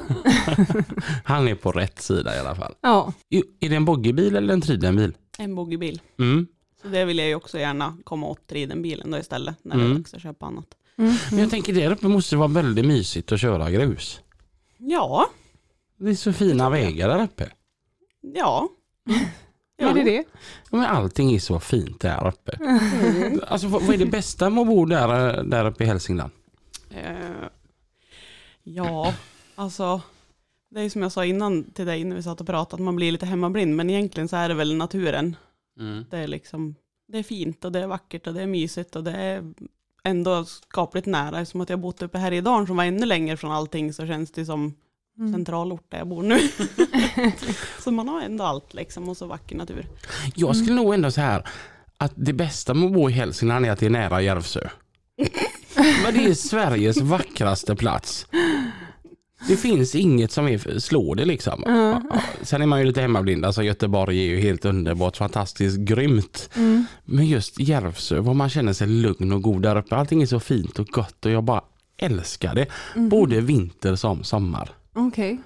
han är på rätt sida i alla fall. ja. Är det en boggybil eller en tridenbil? En bogeybil. Mm. Så det vill jag ju också gärna komma åt ridenbilen då istället när det Mm. är dags att köpa annat. Mm. Men jag tänker där uppe måste det vara väldigt mysigt att köra grus. Ja, Det är så fina vägar där uppe. ja. Är det det? Ja, Men allting är så fint där uppe. Alltså vad vad är det bästa med att bo där, där uppe i Hälsingland? Eh, ja, alltså det är som jag sa innan till dig när vi satt och pratade, att man blir lite hemmablind, men egentligen så är det väl naturen. Det är liksom, det är fint och det är vackert och det är mysigt och det är ändå skapligt nära. Som att jag bott uppe här i Darn som var ännu längre från allting så känns det som Mm. centralort där jag bor nu. så man har ändå allt liksom och så vacker natur. Jag skulle nog ändå säga här att det bästa med att bo i Hälsingland är att det är nära Järvsö. Men det är Sveriges vackraste plats. Det finns inget som är, slår det liksom. Ja. Sen är man ju lite hemmablind, alltså Göteborg är ju helt underbart, fantastiskt, grymt. Mm. Men just Järvsö, var man känner sig lugn och god där uppe. Allting är så fint och gott och jag bara älskar det. Både vinter som sommar. Okej.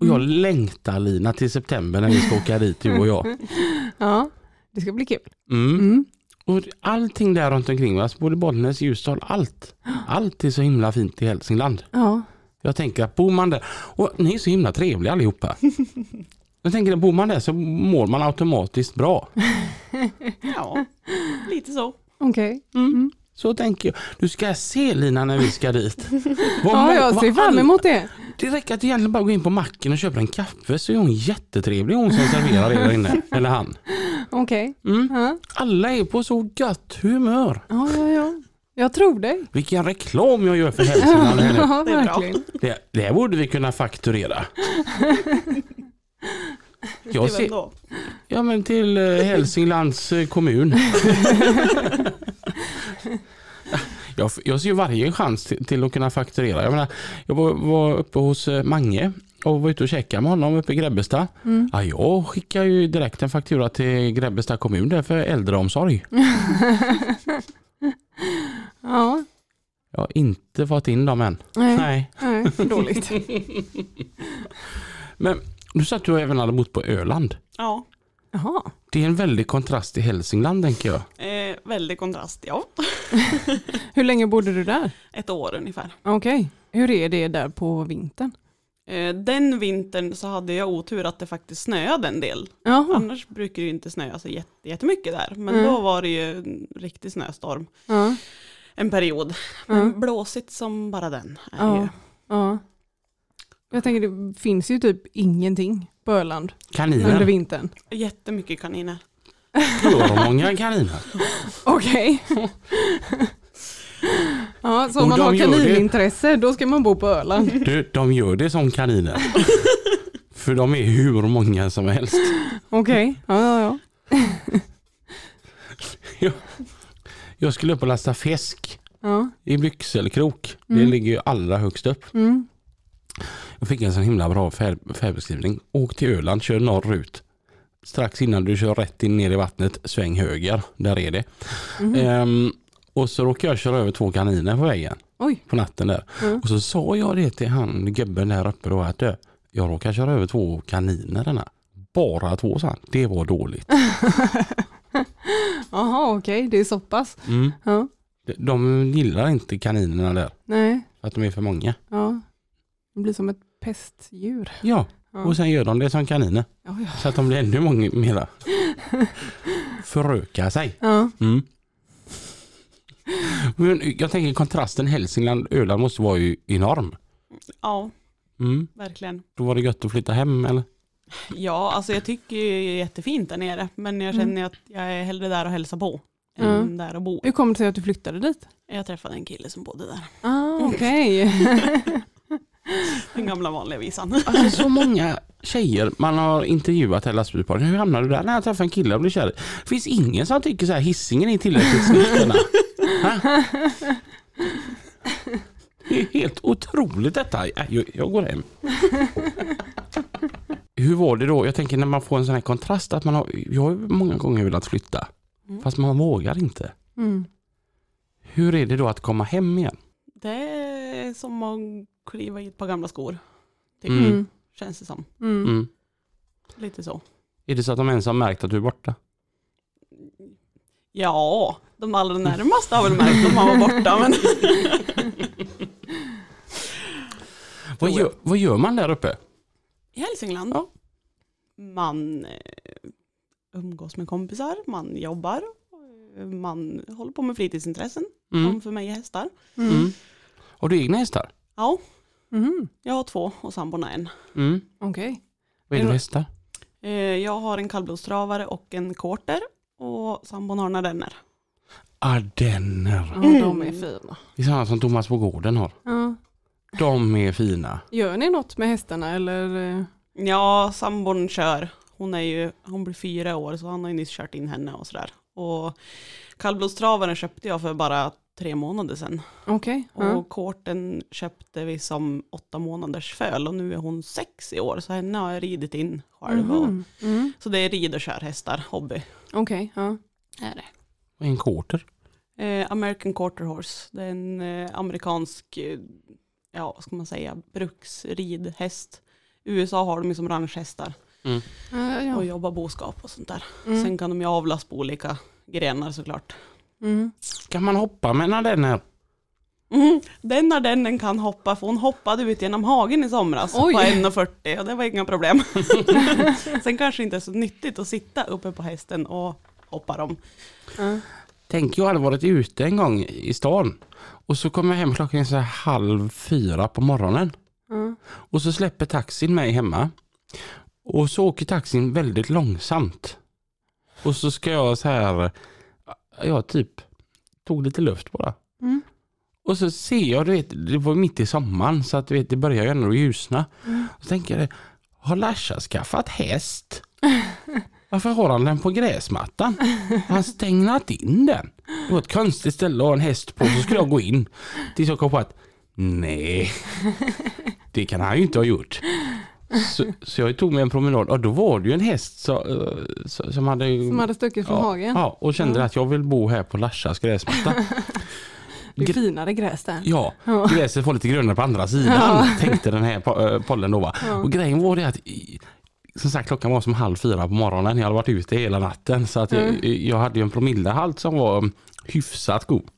Och jag längtar Lina till september när vi ska åka dit du och jag. Ja, det ska bli kul. Mm. Mm. Och allting där runt omkring oss, både Bollnäs, Ljusdal, allt. Allt är så himla fint i Hälsingland. Ja. Jag tänker att bor man där, och ni är så himla trevliga allihopa. Jag tänker att bor man där så mår man automatiskt bra. Ja, lite så. Okej. Så tänker jag. Du ska se Lina när vi ska dit. Vad Ja, jag ser fram emot det. Det räcker att egentligen bara gå in på macken och köpa en kaffe så är hon jättetrevlig hon som serverar er inne. Eller han. Okej. Mm. Ja. Alla är på så gött humör. ja, ja, ja. Jag tror dig. Vilken reklam jag gör för nu. Ja, verkligen. Det, det här borde vi kunna fakturera. Jag Till vem ser, då? ja men till eh, Hälsinglands eh, kommun. jag, jag ser ju varje chans till, till att kunna fakturera. Jag, menar, jag var, var uppe hos eh, Mange och var ute och käkade med honom uppe i Grebbestad. Mm. Ja, jag skickar ju direkt en faktura till Grebbestad kommun där för äldreomsorg. Ja. Jag har inte fått in dem än. Nej. Nej. Nej, dåligt. Men du sa att du även hade bott på Öland. Ja, Jaha. Det är en väldig kontrast till Hälsingland tänker jag. eh, väldig kontrast. Ja, Hur länge bodde du där? ett år ungefär. Okej. Hur är det där på vintern? Eh, den vintern så hade jag otur att det faktiskt snöade en del. Jaha. Annars brukar det ju inte snöa så jätte, jättemycket där. Men Mm. då var det ju en riktig snöstorm Ja. en period. Men blåsigt som bara den. Är Ja. ju. ja. Jag tänker det finns ju typ ingenting på Öland under Kaniner. vintern. Jättemycket kaniner. Många kaniner? Okej. ja, så om Och man de har gör det. kaninintresse då ska man bo på Öland. Du, de gör det som kaniner. För de är hur många som helst. Okej. Ja, ja, ja. Jag skulle upp och lasta fisk ja. i Lyckselkrok. Det Mm. ligger ju allra högst upp. Mm. Jag fick en sån himla bra färd, färdbeskrivning. Åk till Öland, kör norrut. Strax innan du kör rätt in ner i vattnet, sväng höger. Där är det. Mhm. Ehm, och så råkade jag köra över två kaniner på vägen. Oj. På natten där. Mm. Och så sa jag det till han gubben där uppe då att jag råkar köra över två kaniner denna. Bara två sa han. Det var dåligt. Jaha, okej. Det är så pass. Mm. Ja. De- De gillar inte kaninerna där. Nej. För att de är för många. Ja. Det blir som ett pestdjur. Ja, och sen gör de det som kaniner. Ja, ja. Så att de blir ännu många mera. Föröka sig. ja. Mm. Men jag tänker kontrasten Hälsingland, Öland måste vara ju enorm. Ja, Mm. verkligen. Då var det gött att flytta hem eller? Ja, alltså jag tycker ju jättefint där nere. Men jag Mm. känner att jag är hellre där och hälsar på. än där och bo. Hur kommer det sig att du flyttade dit? Jag träffade en kille som bodde där. Ah, Okej. Den gamla vanliga visan. Alltså så många tjejer man har intervjuat hela Lastbilspodden. Hur hamnade du där? När jag träffade en kille och blev kär. Det finns ingen som tycker så här hissingen är tillräckligt snygg. Det är helt otroligt detta. Äh, Jag, jag går hem. Hur var det då? Jag tänker när man får en sån här kontrast att man har, jag har många gånger velat flytta. Mm. Fast man vågar inte. Mm. Hur är det då att komma hem igen? Det är som att kliva i ett par gamla skor. Typ, Mm. Mm. Känns det som. Mm. Mm. Lite så. Är det så att de ens har märkt att du är borta? Ja, de allra närmaste har väl märkt att man var borta. Men Vad gör, vad gör man där uppe? I Hälsingland, Ja. man eh, umgås med kompisar, man jobbar, eh, man håller på med fritidsintressen, Mm. som för mig är hästar. Mm. Har du egna hästar? Ja, Mm. jag har två och sambon har en. Mm. Okej. Vad är det för hästar? Eh, Jag har en kallblodstravare och en quarter och sambon har en ardenner. Ardenner. Ja, de är fina. Det är samma som Thomas på gården har. Ja. De är fina. Gör ni något med hästarna eller? eh? Ja, sambon kör. Hon, är ju, hon blir fyra år så han har ju nyss kört in henne och sådär. Och kallblodstravaren köpte jag för bara tre månader sedan. Okej. ja. Och korten köpte vi som åtta månaders föl och nu är hon sex i år så henne har jag ridit in själv. Och, Mhm. Mm. så det är rid och körhästar, hobby. Okej. ja. Är det. Och en quarter. Eh, American Quarter Horse, det är en eh, amerikansk, eh, ja vad ska man säga, bruksridhäst. I USA har de ju som ranchhästar Mm. Och jobbar boskap och sånt där. Mm. Sen kan de ju avlas på olika grenar såklart. Mm. Kan man hoppa med en ardenner? Mm, den när den kan hoppa, för hon hoppade ut genom hagen i somras Oj. på 1,40 och det var inga problem. Sen kanske inte är så nyttigt att sitta uppe på hästen och hoppa dem. Ja. Tänk jag hade varit ute en gång i stan. Och så kommer jag hem klockan är så här halv fyra på morgonen. Ja. Och så släpper taxin mig hemma. Och så åker taxin väldigt långsamt. Och så ska jag så här, jag typ tog lite luft bara. Mm. Och så ser jag, du vet, det var mitt i sommaren så att du vet, det börjar ju ändå ljusna. Mm. Och så tänker jag, har Larsa skaffat häst? Varför har han den på gräsmattan? Har han stängt in den? Det var ett konstigt ställe att ha en häst på, så skulle jag gå in. Tills jag kom på att, nej, det kan han ju inte ha gjort. Så, så jag tog mig en promenad och då var det ju en häst så, eh, så, som hade... Som hade stuckit från ja, hagen. Ja, och kände Ja. att jag vill bo här på Larsas gräsmatta. Det är finare gräs där. Ja, Ja. gräset var lite grönare på andra sidan, Ja. tänkte den här eh, pollen då. Ja. Och grejen var det att som sagt klockan var som halv fyra på morgonen, jag hade varit ute hela natten så att jag, Mm. jag hade ju en promillehalt som var mm, hyfsat god.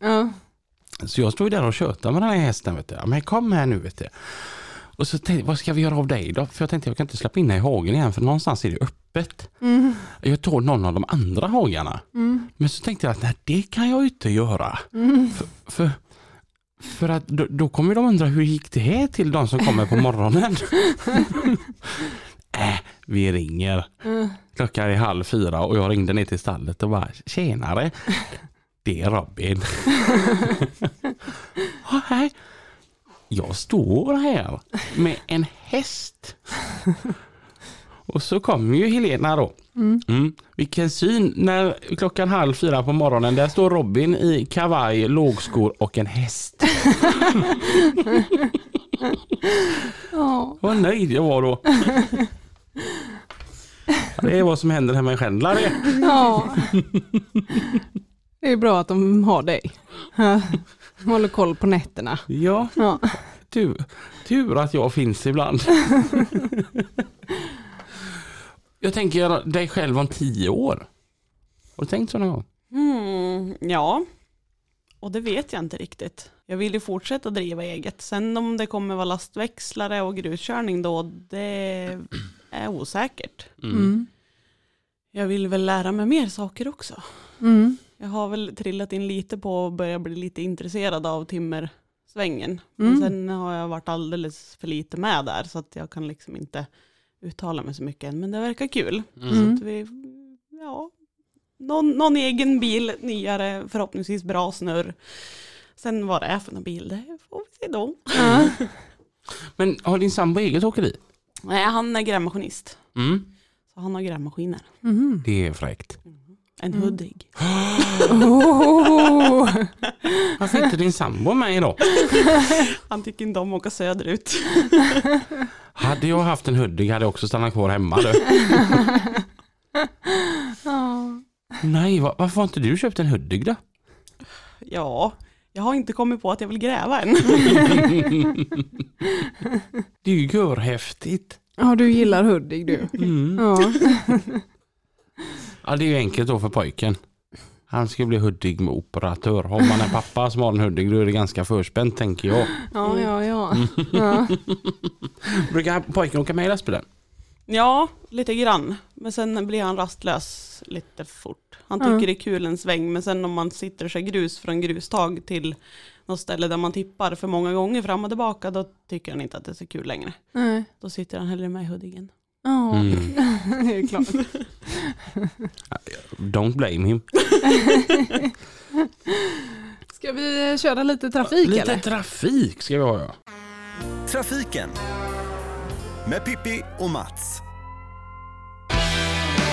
Så jag stod där och tjötade med den här hästen. Vet du. Men kom här nu vet du. Och så tänkte vad ska vi göra av dig då? För jag tänkte jag kan inte släppa in dig i hagen igen för någonstans är det öppet. Mm. Jag tog någon av de andra hagarna. Mm. Men så tänkte jag att nej, det kan jag inte göra. Mm. För, för, för att då, då kommer de undra hur gick det här till de som kommer på morgonen? äh, vi ringer. Mm. Klockan är halv fyra och jag ringde ner till stallet och bara tjenare. Det är Robin. Ja, hej. Jag står här med en häst. Och så kommer ju Helena då. Mm. Mm. Vilken syn när klockan halv fyra på morgonen där står Robin i kavaj, lågskor och en häst. Vad nöjd jag var då. Det är vad som händer hemma i Skändla ja. Det är bra att de har dig. De håller koll på nätterna. Ja, Ja. tur, tur att jag finns ibland. Jag tänker dig själv om tio år. Har du tänkt så någon gång? Mm, ja, och det vet jag inte riktigt. Jag vill ju fortsätta driva eget. Sen om det kommer vara lastväxlare och gruskörning då, det är osäkert. Mm. Jag vill väl lära mig mer saker också. Mm. Jag har väl trillat in lite på att börja bli lite intresserad av timmersvängen. Men Mm. sen har jag varit alldeles för lite med där så att jag kan liksom inte uttala mig så mycket än. Men det verkar kul. Så Mm. att vi, ja, någon, någon egen bil, nyare, förhoppningsvis bra snurr. Sen vad det är för någon bil, det får vi se då. Ja. Men har din sambo eget åkeri? Nej, han är grävmaskinist. Mm. Så han har grävmaskiner. Mhm. Det är fräckt. En Hudig. Oh. Varför sitter din sambo med idag? Han tycker inte om att åka söderut. Hade jag haft en Hudik hade jag också stannat kvar hemma du. Nej, va- varför har inte du köpt en Hudik då? Ja, jag har inte kommit på att jag vill gräva än. Det är ju görhäftigt. ja, du gillar Hudik du. Mm. Ja. Ja, det är ju enkelt då för pojken. Han ska bli Hudik med operatör. Har man en pappa som har en Hudik då är det ganska förspänt tänker jag. Ja, ja, ja. ja. Brukar pojken åka med i lastbilen? Ja, lite grann. Men sen blir han rastlös lite fort. Han tycker Ja. det är kul en sväng, men sen om man sitter sig grus från grustag till något ställe där man tippar för många gånger fram och tillbaka, då tycker han inte att det är så kul längre. Nej. Då sitter han hellre med i Huddingen. Ja, Mm. det är klart. Don't blame him. Ska vi köra lite trafik Lite eller? trafik ska vi ha ja. Trafiken med Pippi och Mats.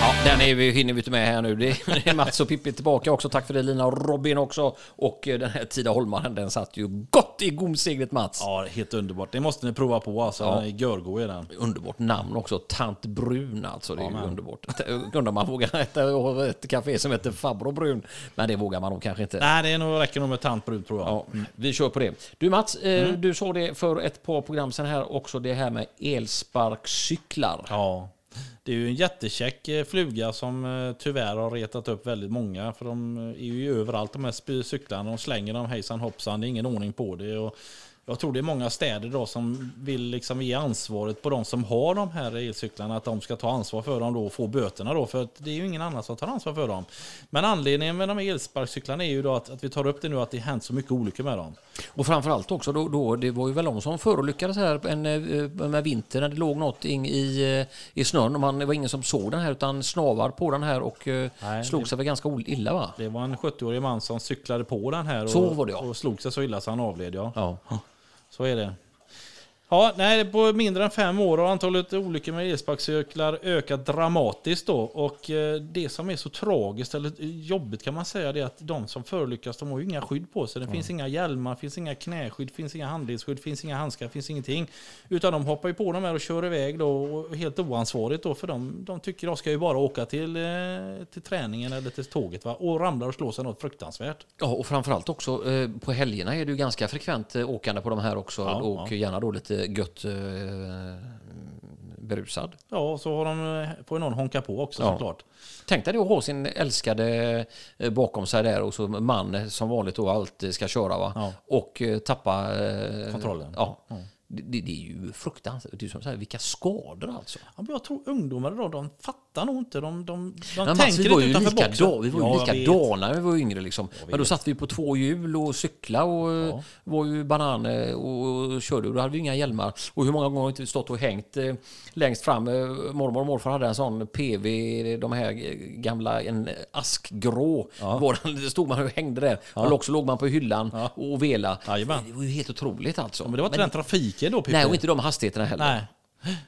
Ja, den är vi, hinner vi inte med här nu. Det är, Mats och Pippi tillbaka också. Tack för det Lina och Robin också. Och eh, den här Tidaholmaren, den satt ju gott i gomseglet Mats. Ja, helt underbart. Det måste ni prova på alltså. Ja. Den är den. Underbart namn också. Tant Brun alltså. Det är Ja, underbart. Undrar man vågar äta ett café som heter Farbror Brun. Men det vågar man nog kanske inte. Nej, det är nog, räcker nog med tantbrud tror jag. Ja, vi kör på det. Du Mats, eh, du såg det för ett par program sen här också, det här med elsparkcyklar. Ja. Det är ju en jättekäck eh, fluga som eh, tyvärr har retat upp väldigt många. För de eh, är ju överallt de här cyklarna. De slänger dem hejsan hoppsan. Det är ingen ordning på det. Och jag tror det är många städer då som vill liksom ge ansvaret på de som har de här elcyklarna. Att de ska ta ansvar för dem då och få böterna då. För det är ju ingen annan som tar ansvar för dem. Men anledningen med de här elsparkcyklarna är ju då att, att vi tar upp det nu att det hänt så mycket olyckor med dem. Och framförallt också då, då, det var ju väl de som förolyckades här en, eh, med vinter när det låg något in i, eh, i snön och man, det var ingen som såg den här utan snavar på den här och eh, Nej, slog det- sig väl ganska illa va? Det var en 70-årig man som cyklade på den här och, Så var det, ja. och slog sig så illa så han avled. Ja. Ja. Så är det. Ja, nej, på mindre än fem år har antalet olyckor med elsparkcyklar ökat dramatiskt då. Och eh, det som är så tragiskt eller jobbigt kan man säga det är att de som förolyckas de har ju inga skydd på sig. Det finns inga hjälmar, finns inga knäskydd, finns inga handelsskydd, det finns inga handskar, finns ingenting. Utan de hoppar ju på de här och kör iväg då och helt oansvarigt då för de, de tycker de ska ju bara åka till, eh, till träningen eller till tåget va? och ramlar och slår sig något fruktansvärt. Ja, och framförallt också eh, på helgerna är det ju ganska frekvent åkande på de här också Ja, och ja. gärna då lite gött eh, berusad. Ja, och så har de eh, får ju någon honka på också Ja. såklart. Tänk dig att ha sin älskade eh, bakom sig där och så man eh, som vanligt då alltid ska köra va? Ja. och eh, tappa eh, Kontrollen. Ja. Det, det, det är ju fruktansvärt. Det är som så här, vilka skador alltså. Ja, men jag tror ungdomar idag, de fattar nog inte. De, de, de Men tänker var inte utanför lika, boxen. da, vi var ju Ja, likadana när vi var yngre. Liksom. Men då satt vi på två hjul och cykla och Ja. var ju banan eh, och, och körde. Och då hade vi inga hjälmar. Och hur många gånger har inte vi stått och hängt eh, längst fram? Eh, mormor och morfar hade en sån PV, de här eh, gamla, en askgrå. Var den, det stod man och hängde där. Eller också låg man på hyllan Ja. och vela. Det var ju helt otroligt alltså. Ja, men det var inte den trafiken då, Pippi. Nej, och inte de hastigheterna heller. Nej.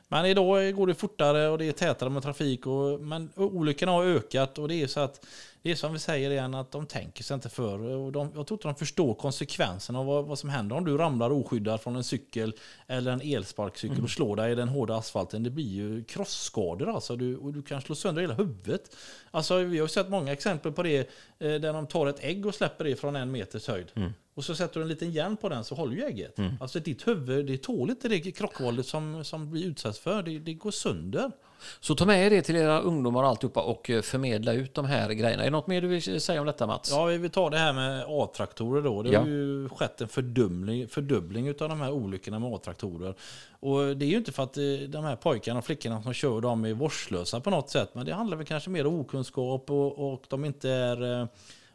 Men idag går det fortare och det är tätare med trafik. Och, men olyckorna har ökat och det är så att det är som vi säger igen att de tänker sig inte för. Och de, jag tror inte de förstår konsekvenserna av vad, vad som händer om du ramlar oskyddad från en cykel eller en elsparkcykel och slår dig i den hårda asfalten. Det blir ju krossskador alltså. Du, och du kan slå sönder hela huvudet. Alltså, vi har sett många exempel på det eh, där de tar ett ägg och släpper det från en meters höjd. Och så sätter du en liten hjälm på den så håller ju ägget. Alltså ditt huvud, det tål inte det krockvåldet som, som blir utsatt för. Det, det går sönder. Så ta med er det till era ungdomar och alltihopa och eh, förmedla ut de här grejerna. Är det något mer du vill säga om detta Mats? Ja, vi vill ta det här med A-traktorer då. Det Ja. har ju skett en fördubbling, fördubbling av de här olyckorna med A-traktorer. Och det är ju inte för att eh, de här pojkarna och flickorna som kör dem är vårdslösa på något sätt. Men det handlar väl kanske mer om okunskap och, och de inte är, eh,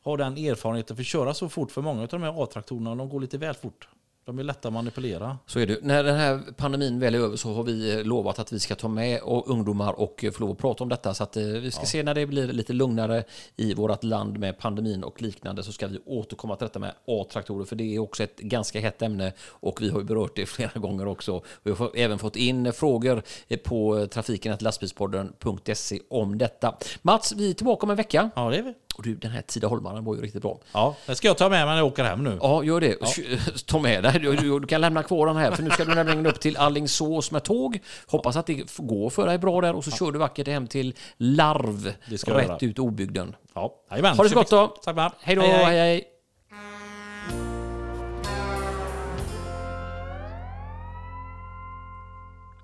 har den erfarenheten för att köra så fort. För många av de här A-traktorerna de går lite väl fort. De är lätta att manipulera. Så är det. När den här pandemin väl är över så har vi eh, lovat att vi ska ta med och ungdomar och eh, få lov att prata om detta. Så att eh, vi ska se när det blir lite lugnare i vårt land med pandemin och liknande så ska vi återkomma till detta med A-traktorer för det är också ett ganska hett ämne och vi har ju berört det flera gånger också. Vi har även fått in frågor på trafiken lastbilspodden.se om detta. Mats, vi är tillbaka om en vecka. Ja, det är vi. Och du, den här Tidaholmaren var ju riktigt bra. Ja, det ska jag ta med mig när jag åker hem nu. Ja, gör det. Ta med dig. Du, du, du kan lämna kvar den här, för nu ska du nämligen upp till Allingsås med tåg. Hoppas att det går för dig bra där och så kör du vackert hem till Larv, Det ska jag rätt göra. ut Obygden. Ja, jajamän. Ha det så gott då. Tack. Hej då, hej hej.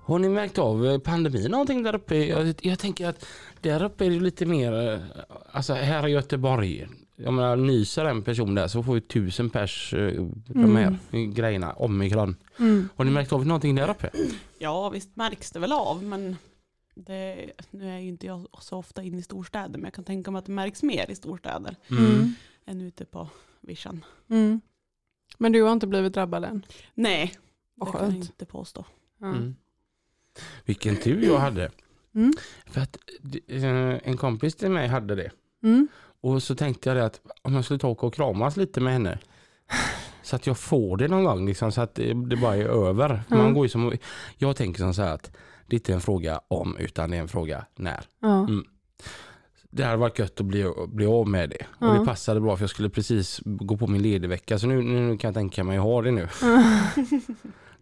Har ni märkt av eh, pandemin någonting där uppe? Jag, jag tänker att där uppe är det lite mer, eh, alltså här i Göteborg, jag menar nyser en person där så får ju tusen pers eh, de här grejerna, omikron. Mm. Har ni märkt av någonting där uppe? Ja, visst märks det väl av, men det, nu är ju inte jag så ofta inne i storstäder, men jag kan tänka mig att det märks mer i storstäder Mm. än ute på vischan. Mm. Men du har inte blivit drabbad än? Nej, Vad det kan jag skönt. inte påstå. Mm. Vilken tur jag hade. Mm. För att eh, en kompis till mig hade det. Och så tänkte jag det att om jag skulle ta och kramas lite med henne. Så att jag får det någon gång liksom, så att det, det bara är över. Man Mm. går ju som, jag tänker som så här att det är inte en fråga om utan det är en fråga när. Ja. Mm. Det hade varit gött att bli, bli av med det. Och Ja. det passade bra för jag skulle precis gå på min ledigvecka. Så nu, nu kan jag tänka mig att ha det nu.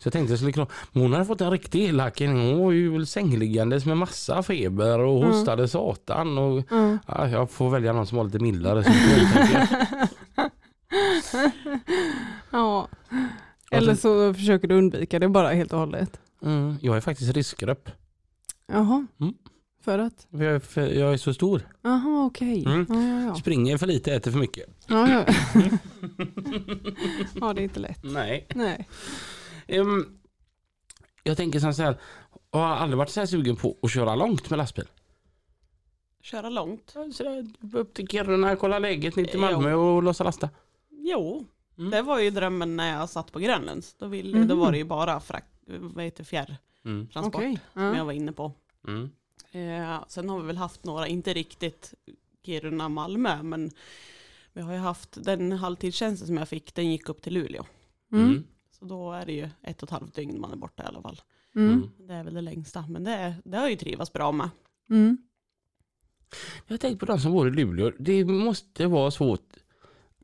Så jag tänkte jag skulle klara. Men hon hade fått en riktig elacking. Hon var ju sängliggandes med massa feber och Mm. hostade satan. Och, Ja. ja, jag får välja någon som var lite mildare. jag. ja. Eller så försöker du undvika det bara helt och hållet. Mm, jag är faktiskt riskgrupp. Jaha. Mm. För att? Jag, är för jag är så stor. Jaha, okej. Mm. Ja, ja, ja. Springer för lite, äter för mycket. Ja, ja. ja, det är inte lätt. Nej. Nej. Ehm, jag tänker så här. Jag har aldrig varit så här sugen på att köra långt med lastbil. Köra långt? Så där, upp till Kiruna, kolla läget ner till Jo. Malmö och låsa lasta. Jo, Mm. det var ju drömmen när jag satt på Grönlands. Då, ville, Mhm. då var det ju bara frakt, vad heter det, fjärrtransport Okej. som Ja. jag var inne på. Mm. Eh, sen har vi väl haft några, inte riktigt Kiruna, Malmö, men vi har ju haft den halvtidstjänsten som jag fick, den gick upp till Luleå. Mm. Så då är det ju ett och ett halvt dygn man är borta i alla fall. Mm. Det är väl det längsta, men det, det har jag ju trivats bra med. Mm. Jag har tänkt på de som bor i Luleå. Det måste vara svårt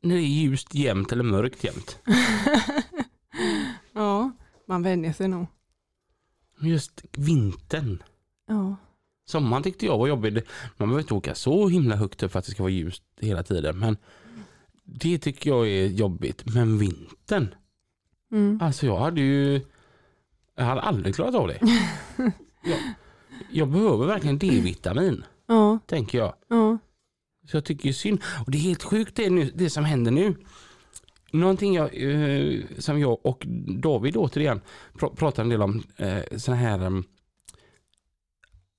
när det är ljust jämt eller mörkt jämt. ja, man vänjer sig nog. Just vintern. Ja. Sommaren tyckte jag var jobbig. Man behöver inte åka så himla högt upp för att det ska vara ljust hela tiden. Men det tycker jag är jobbigt. Men vintern. Mm. Alltså jag hade ju... Jag hade aldrig klarat av det. jag, jag behöver verkligen D-vitamin. Ja. Tänker jag. Ja. Så jag tycker ju synd. Och det är helt sjukt det, nu, det som händer nu. Någonting jag, eh, som jag och David återigen pr- pratar en del om. Eh, sån här em,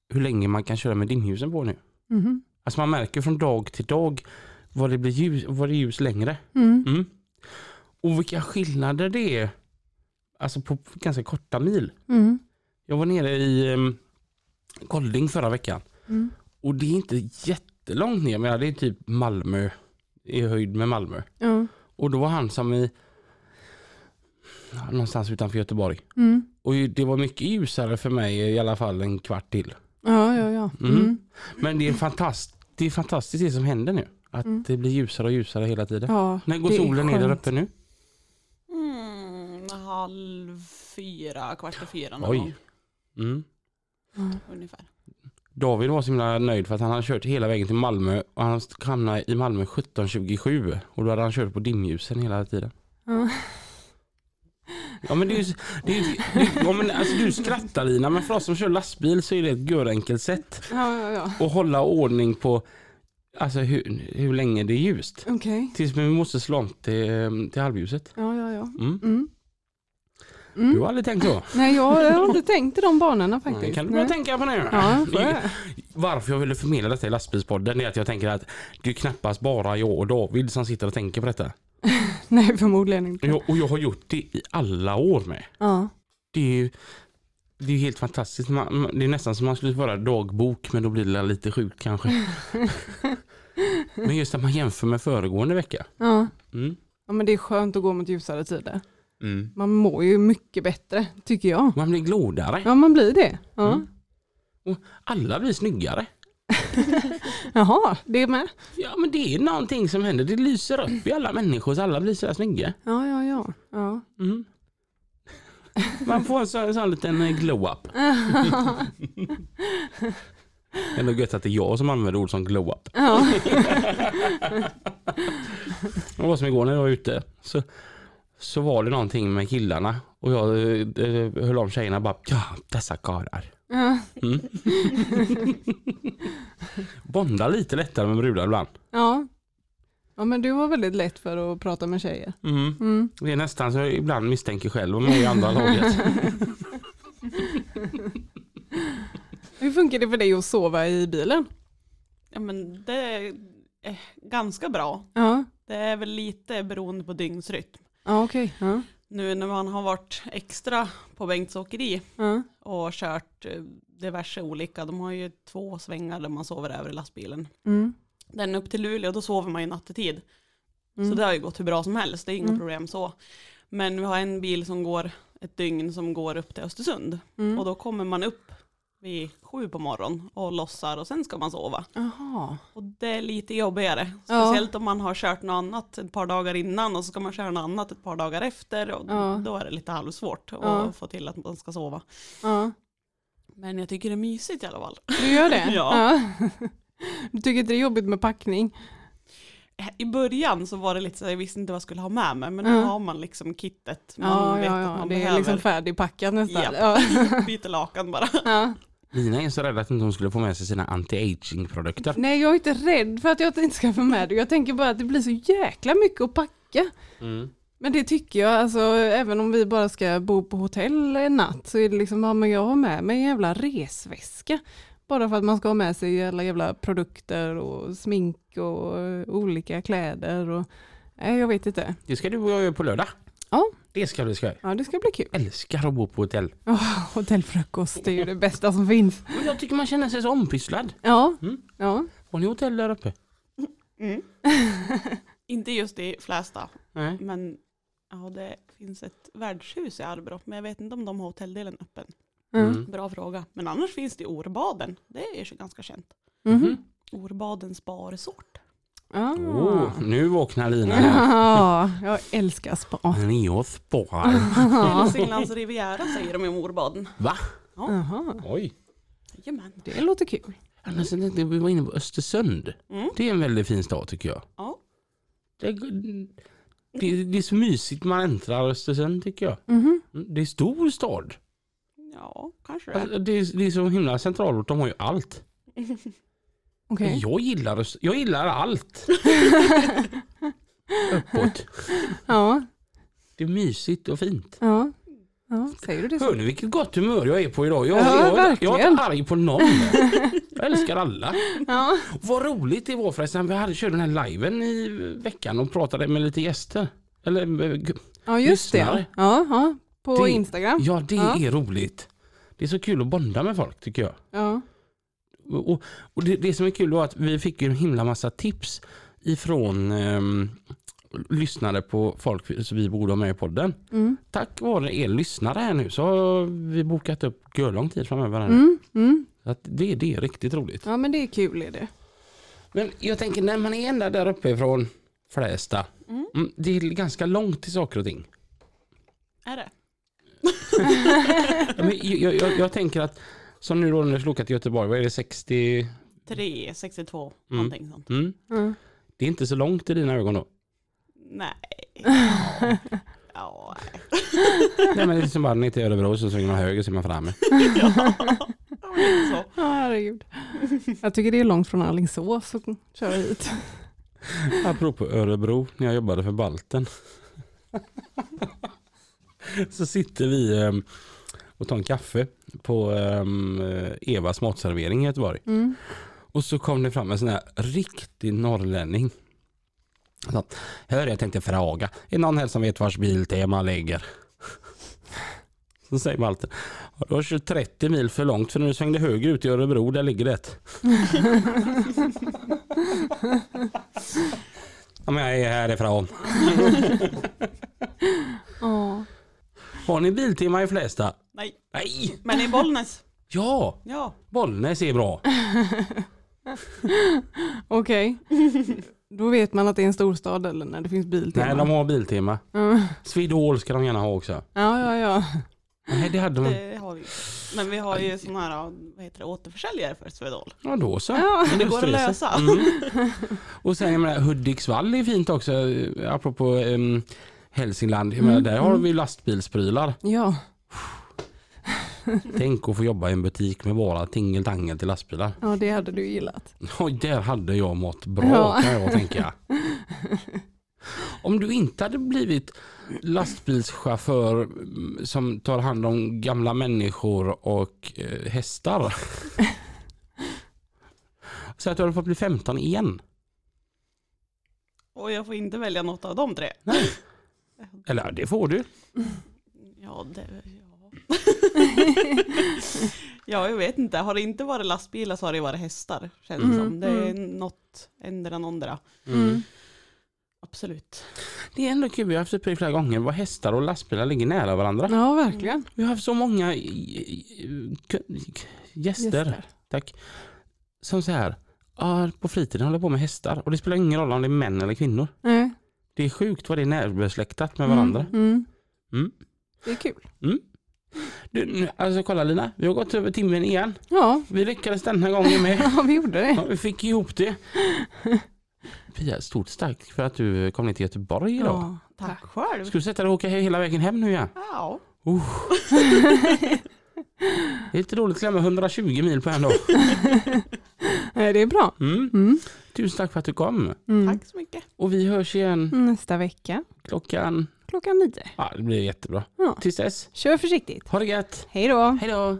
hur länge man kan köra med dimljusen på nu. Mhm. Alltså man märker från dag till dag vad det blir ljus, vad det är ljus längre. Mm. Mm. Och vilka skillnader det är. Alltså på ganska korta mil. Mm. Jag var nere i um, Kolding förra veckan. Mm. Och det är inte jättelångt ner, men det är typ Malmö i höjd med Malmö. Ja. Och då var han som i någonstans utanför Göteborg. Mm. Och det var mycket ljusare för mig i alla fall en kvart till. Ja, ja, ja. Mm. Mm. Men det är, fantast, det är fantastiskt det som händer nu. Att Mm. det blir ljusare och ljusare hela tiden. ja När går solen ner där uppe nu? Mm, halv fyra, kvart i fyra någon Oj. gång Mm. ungefär. David var så himla nöjd för att han hade kört hela vägen till Malmö och han hamnade i Malmö 17.27 och då hade han kört på dimljusen hela tiden. Ja. Ja men det är ju, det är, ju- det, ja, men alltså du skrattar Lina men för oss som kör lastbil så är det ett görenkelt sätt Ja, ja, ja. att hålla ordning på alltså hur, hur länge det är ljust. Okej. Tills vi måste slå om till, till halvljuset. Ja, ja, ja. Mm. Mm. Du Mm. har aldrig tänkt så? Nej, jag, har inte tänkt i de banorna faktiskt. Det kan du börja Nej. tänka på nu. Ja, jag. Varför jag ville förmedla detta i lastbilspodden är att jag tänker att det är knappast bara jag och David som sitter och tänker på detta. Nej, förmodligen inte. Jag, och jag har gjort det i alla år med. Ja. Det är ju det är helt fantastiskt. Man- det är nästan som man skulle vara dagbok men då blir det lite sjukt kanske. men just att man jämför med föregående vecka. Ja. Mm. ja, men det är skönt att gå mot ljusare tider. Mm. Man mår ju mycket bättre, tycker jag. Man blir glodare. Ja, man blir det. Ja. Mm. Och alla blir snyggare. Jaha, det är med. Ja men det är någonting som händer. Det lyser upp i alla människor så alla blir så snygga. Ja, ja, ja. ja. Mm. Man får en sån, en sån liten eh, glow-up. Ändå gött att det är jag som använder ord som glow-up. ja. Det var som igår när jag var ute. Så, så var det någonting med killarna. Och jag eh, höll om tjejerna bara, ja dessa karlar. ja. Mm. Bonda lite lättare med brudar ibland. ja. Ja, men du har väldigt lätt för att prata med tjejer. Mm. Mm. Det är nästan så jag ibland misstänker själv om jag är i andra laget. Hur funkar det för dig att sova i bilen? Ja men det är eh, ganska bra. Ja, Det är väl lite beroende på dygnsrytm. Ja okej. Ja. Nu när man har varit extra på Bengts åkeri Ja. och kört eh, diverse olika, de har ju två svängar där man sover över i lastbilen. Mm. Den upp till Luleå, då sover man ju nattetid. Mm. Så det har ju gått hur bra som helst, det är inga Mm. problem så. Men vi har en bil som går ett dygn som går upp till Östersund. Mm. Och då kommer man upp vid sju på morgonen och lossar och sen ska man sova. Jaha. Och det är lite jobbigare. Ja. Speciellt om man har kört något annat ett par dagar innan och så ska man köra något annat ett par dagar efter. Och Ja. Då är det lite halvsvårt att Ja. få till att man ska sova. Ja. Men jag tycker det är mysigt i alla fall. Du gör det? Ja. Du tycker inte det är jobbigt med packning? I början så var det lite så jag visste inte vad jag skulle ha med mig. Men nu Ja. har man liksom kittet. Man Ja, vet ja, att ja. man det är behöver. liksom färdigpackat nästan. Ja. Byter lakan bara. Ja. Lina är så rädd att inte hon skulle få med sig sina anti-aging produkter. Nej, jag är inte rädd för att jag inte ska få med det. Jag tänker bara att det blir så jäkla mycket att packa. Mm. Men det tycker jag, alltså även om vi bara ska bo på hotell en natt så är det liksom, ja men jag har med mig en jävla resväska. Bara för att man ska ha med sig alla jävla produkter och smink och olika kläder och nej jag vet inte. Det ska du och jag göra på lördag. Ja. Det ska bli skoj. Ja det ska bli kul. Älskar att bo på hotell. Oh, hotellfrukost, det är ju det bästa som finns. Jag tycker man känner sig så ompysslad. Ja, Mm. ja. Har ni hotell där uppe? Inte just i Flästa. Nej. Men ja, det finns ett värdshus i Arbro. Men jag vet inte om de har hotelldelen öppen. Mm. Mm. Bra fråga. Men annars finns det Orbaden. Det är ju ganska känt. Mhm. Orbadens barresort. Ah. Oh, nu vaknar Lina. Ja, jag älskar spa. Neospar. Hälsinglands Riviera säger de om Orbaden. Va? Jaha, Oj. Jajamän. det låter kul. Annars tänkte jag vi var inne på Östersund. Mm. Det är en väldigt fin stad tycker jag. Ja. Det är, det, det är så mysigt man äntrar Östersund tycker jag. Mhm. Mm, Det är stor stad. Ja, kanske det. Alltså, det, är, det är så himla centralort, de har ju allt. Okej. Jag, gillar, jag gillar allt. Uppåt. Ja, Det är mysigt och fint. ja. Ja, säger du det så? Hör ni vilket gott humör jag är på idag? Jag, Ja, jag, jag, jag är inte arg på någon. Jag älskar alla. Ja. Vad roligt det var förresten. Vi hade, körde den här liven i veckan och pratade med lite gäster. Eller, eh, Ja, just det. Lyssnare. Ja, ja. På Det- Instagram. ja, det Ja. är roligt. Det är så kul att bonda med folk tycker jag. Ja. Och, och, det, det som är kul är att vi fick en himla massa tips ifrån ehm, lyssnare på folk som vi borde ha med i podden. Mm. Tack vare er lyssnare här nu så har vi bokat upp lång tid framöver. här. Mm. Mm. Så att det, det är riktigt roligt. Ja, men det är kul är det. Men jag tänker när man är ända där uppe ifrån Flästa. Mm. Mm, det är ganska långt till saker och ting. Är det? Ja, Men jag, jag, jag tänker att som nu då när du skulle åka till Göteborg, vad är det 60? 3, 62, Mm. någonting sånt. Mm. Mm. Det är inte så långt i dina ögon då? Nej. Ja, nej. Nej men det är som bara ner till Örebro så svänger man höger så är man framme. ja. så. Ja, herregud. Jag tycker det är långt från Alingsås att köra hit. Apropå Örebro, när jag jobbade för Balten. så sitter vi ehm, och tar en kaffe på ehm, Evas matservering i Göteborg. Mm. Och så kom det fram en sån här riktig norrlänning. Så, hör jag tänkte fråga, är någon här som vet vars Biltema ligger? Så säger Malte, "Ja, du har kört 30 mil för långt för när du svängde höger ut i Örebro, där ligger det. ja, men jag är härifrån. Har ni Biltema i Flästa? Nej, Nej! men i Bollnäs. Ja, Ja, Bollnäs är bra. Okej. Då vet man att det är en storstad eller när det finns biltema. Nej, de har Biltema. Ja, Swedol ska de gärna ha också. ja, ja. ja. Nej, det hade de. det har vi. Men vi har ju sådana här, vad heter det, återförsäljare för Swedol. Ja, då så. Ja, Men det går att Österrike. lösa. Mm. Och sen jag menar, Hudiksvall är fint också, eh, apropå um, Hälsingland. Jag menar, Mm, där har mm. vi lastbilsprylar. ja. Tänk att få jobba i en butik med bara tingeltangel till lastbilar. ja, det hade du gillat. Oj, där hade jag mått bra Ja. kan jag tänka. Om du inte hade blivit lastbilschaufför mm, som tar hand om gamla människor och eh, hästar. Så att du hade fått bli 15 igen. Och jag får inte välja något av de tre. Eller det får du. Ja, det, ja. ja, jag vet inte. Har det inte varit lastbilar så har det varit hästar. Känns det Mm, som. Det är mm. något, ändra någondera. Mm. Absolut. Det är ändå kul, vi har haft uppe det flera gånger vad hästar och lastbilar ligger nära varandra. Ja, verkligen. Vi har haft så många gäster, Gäster. tack, som så här, ja, på fritiden håller på med hästar och det spelar ingen roll om det är män eller kvinnor. Nej. Det är sjukt vad det är närbesläktat med varandra. Mm. Mm. Det är kul. Du, nu- alltså kolla Lina, vi har gått över timmen igen. Ja, Vi lyckades den här gången med. ja vi gjorde det. Ja, vi fick ihop det. Pia, stort tack för att du kom ner till Göteborg idag. Ja, Tack själv. Ska du sätta dig och åka hela vägen hem nu igen? Ja. Det är lite roligt att klämma 120 mil på en dag. Nej, det är bra. Mm. Mm. Tusen tack för att du kom. Mm. Tack så mycket. Och vi hörs igen Nästa vecka klockan... klockan nio. Ja, det blir jättebra. Ja. Tills dess, Kör försiktigt. ha det gött. Hej då. Hej då.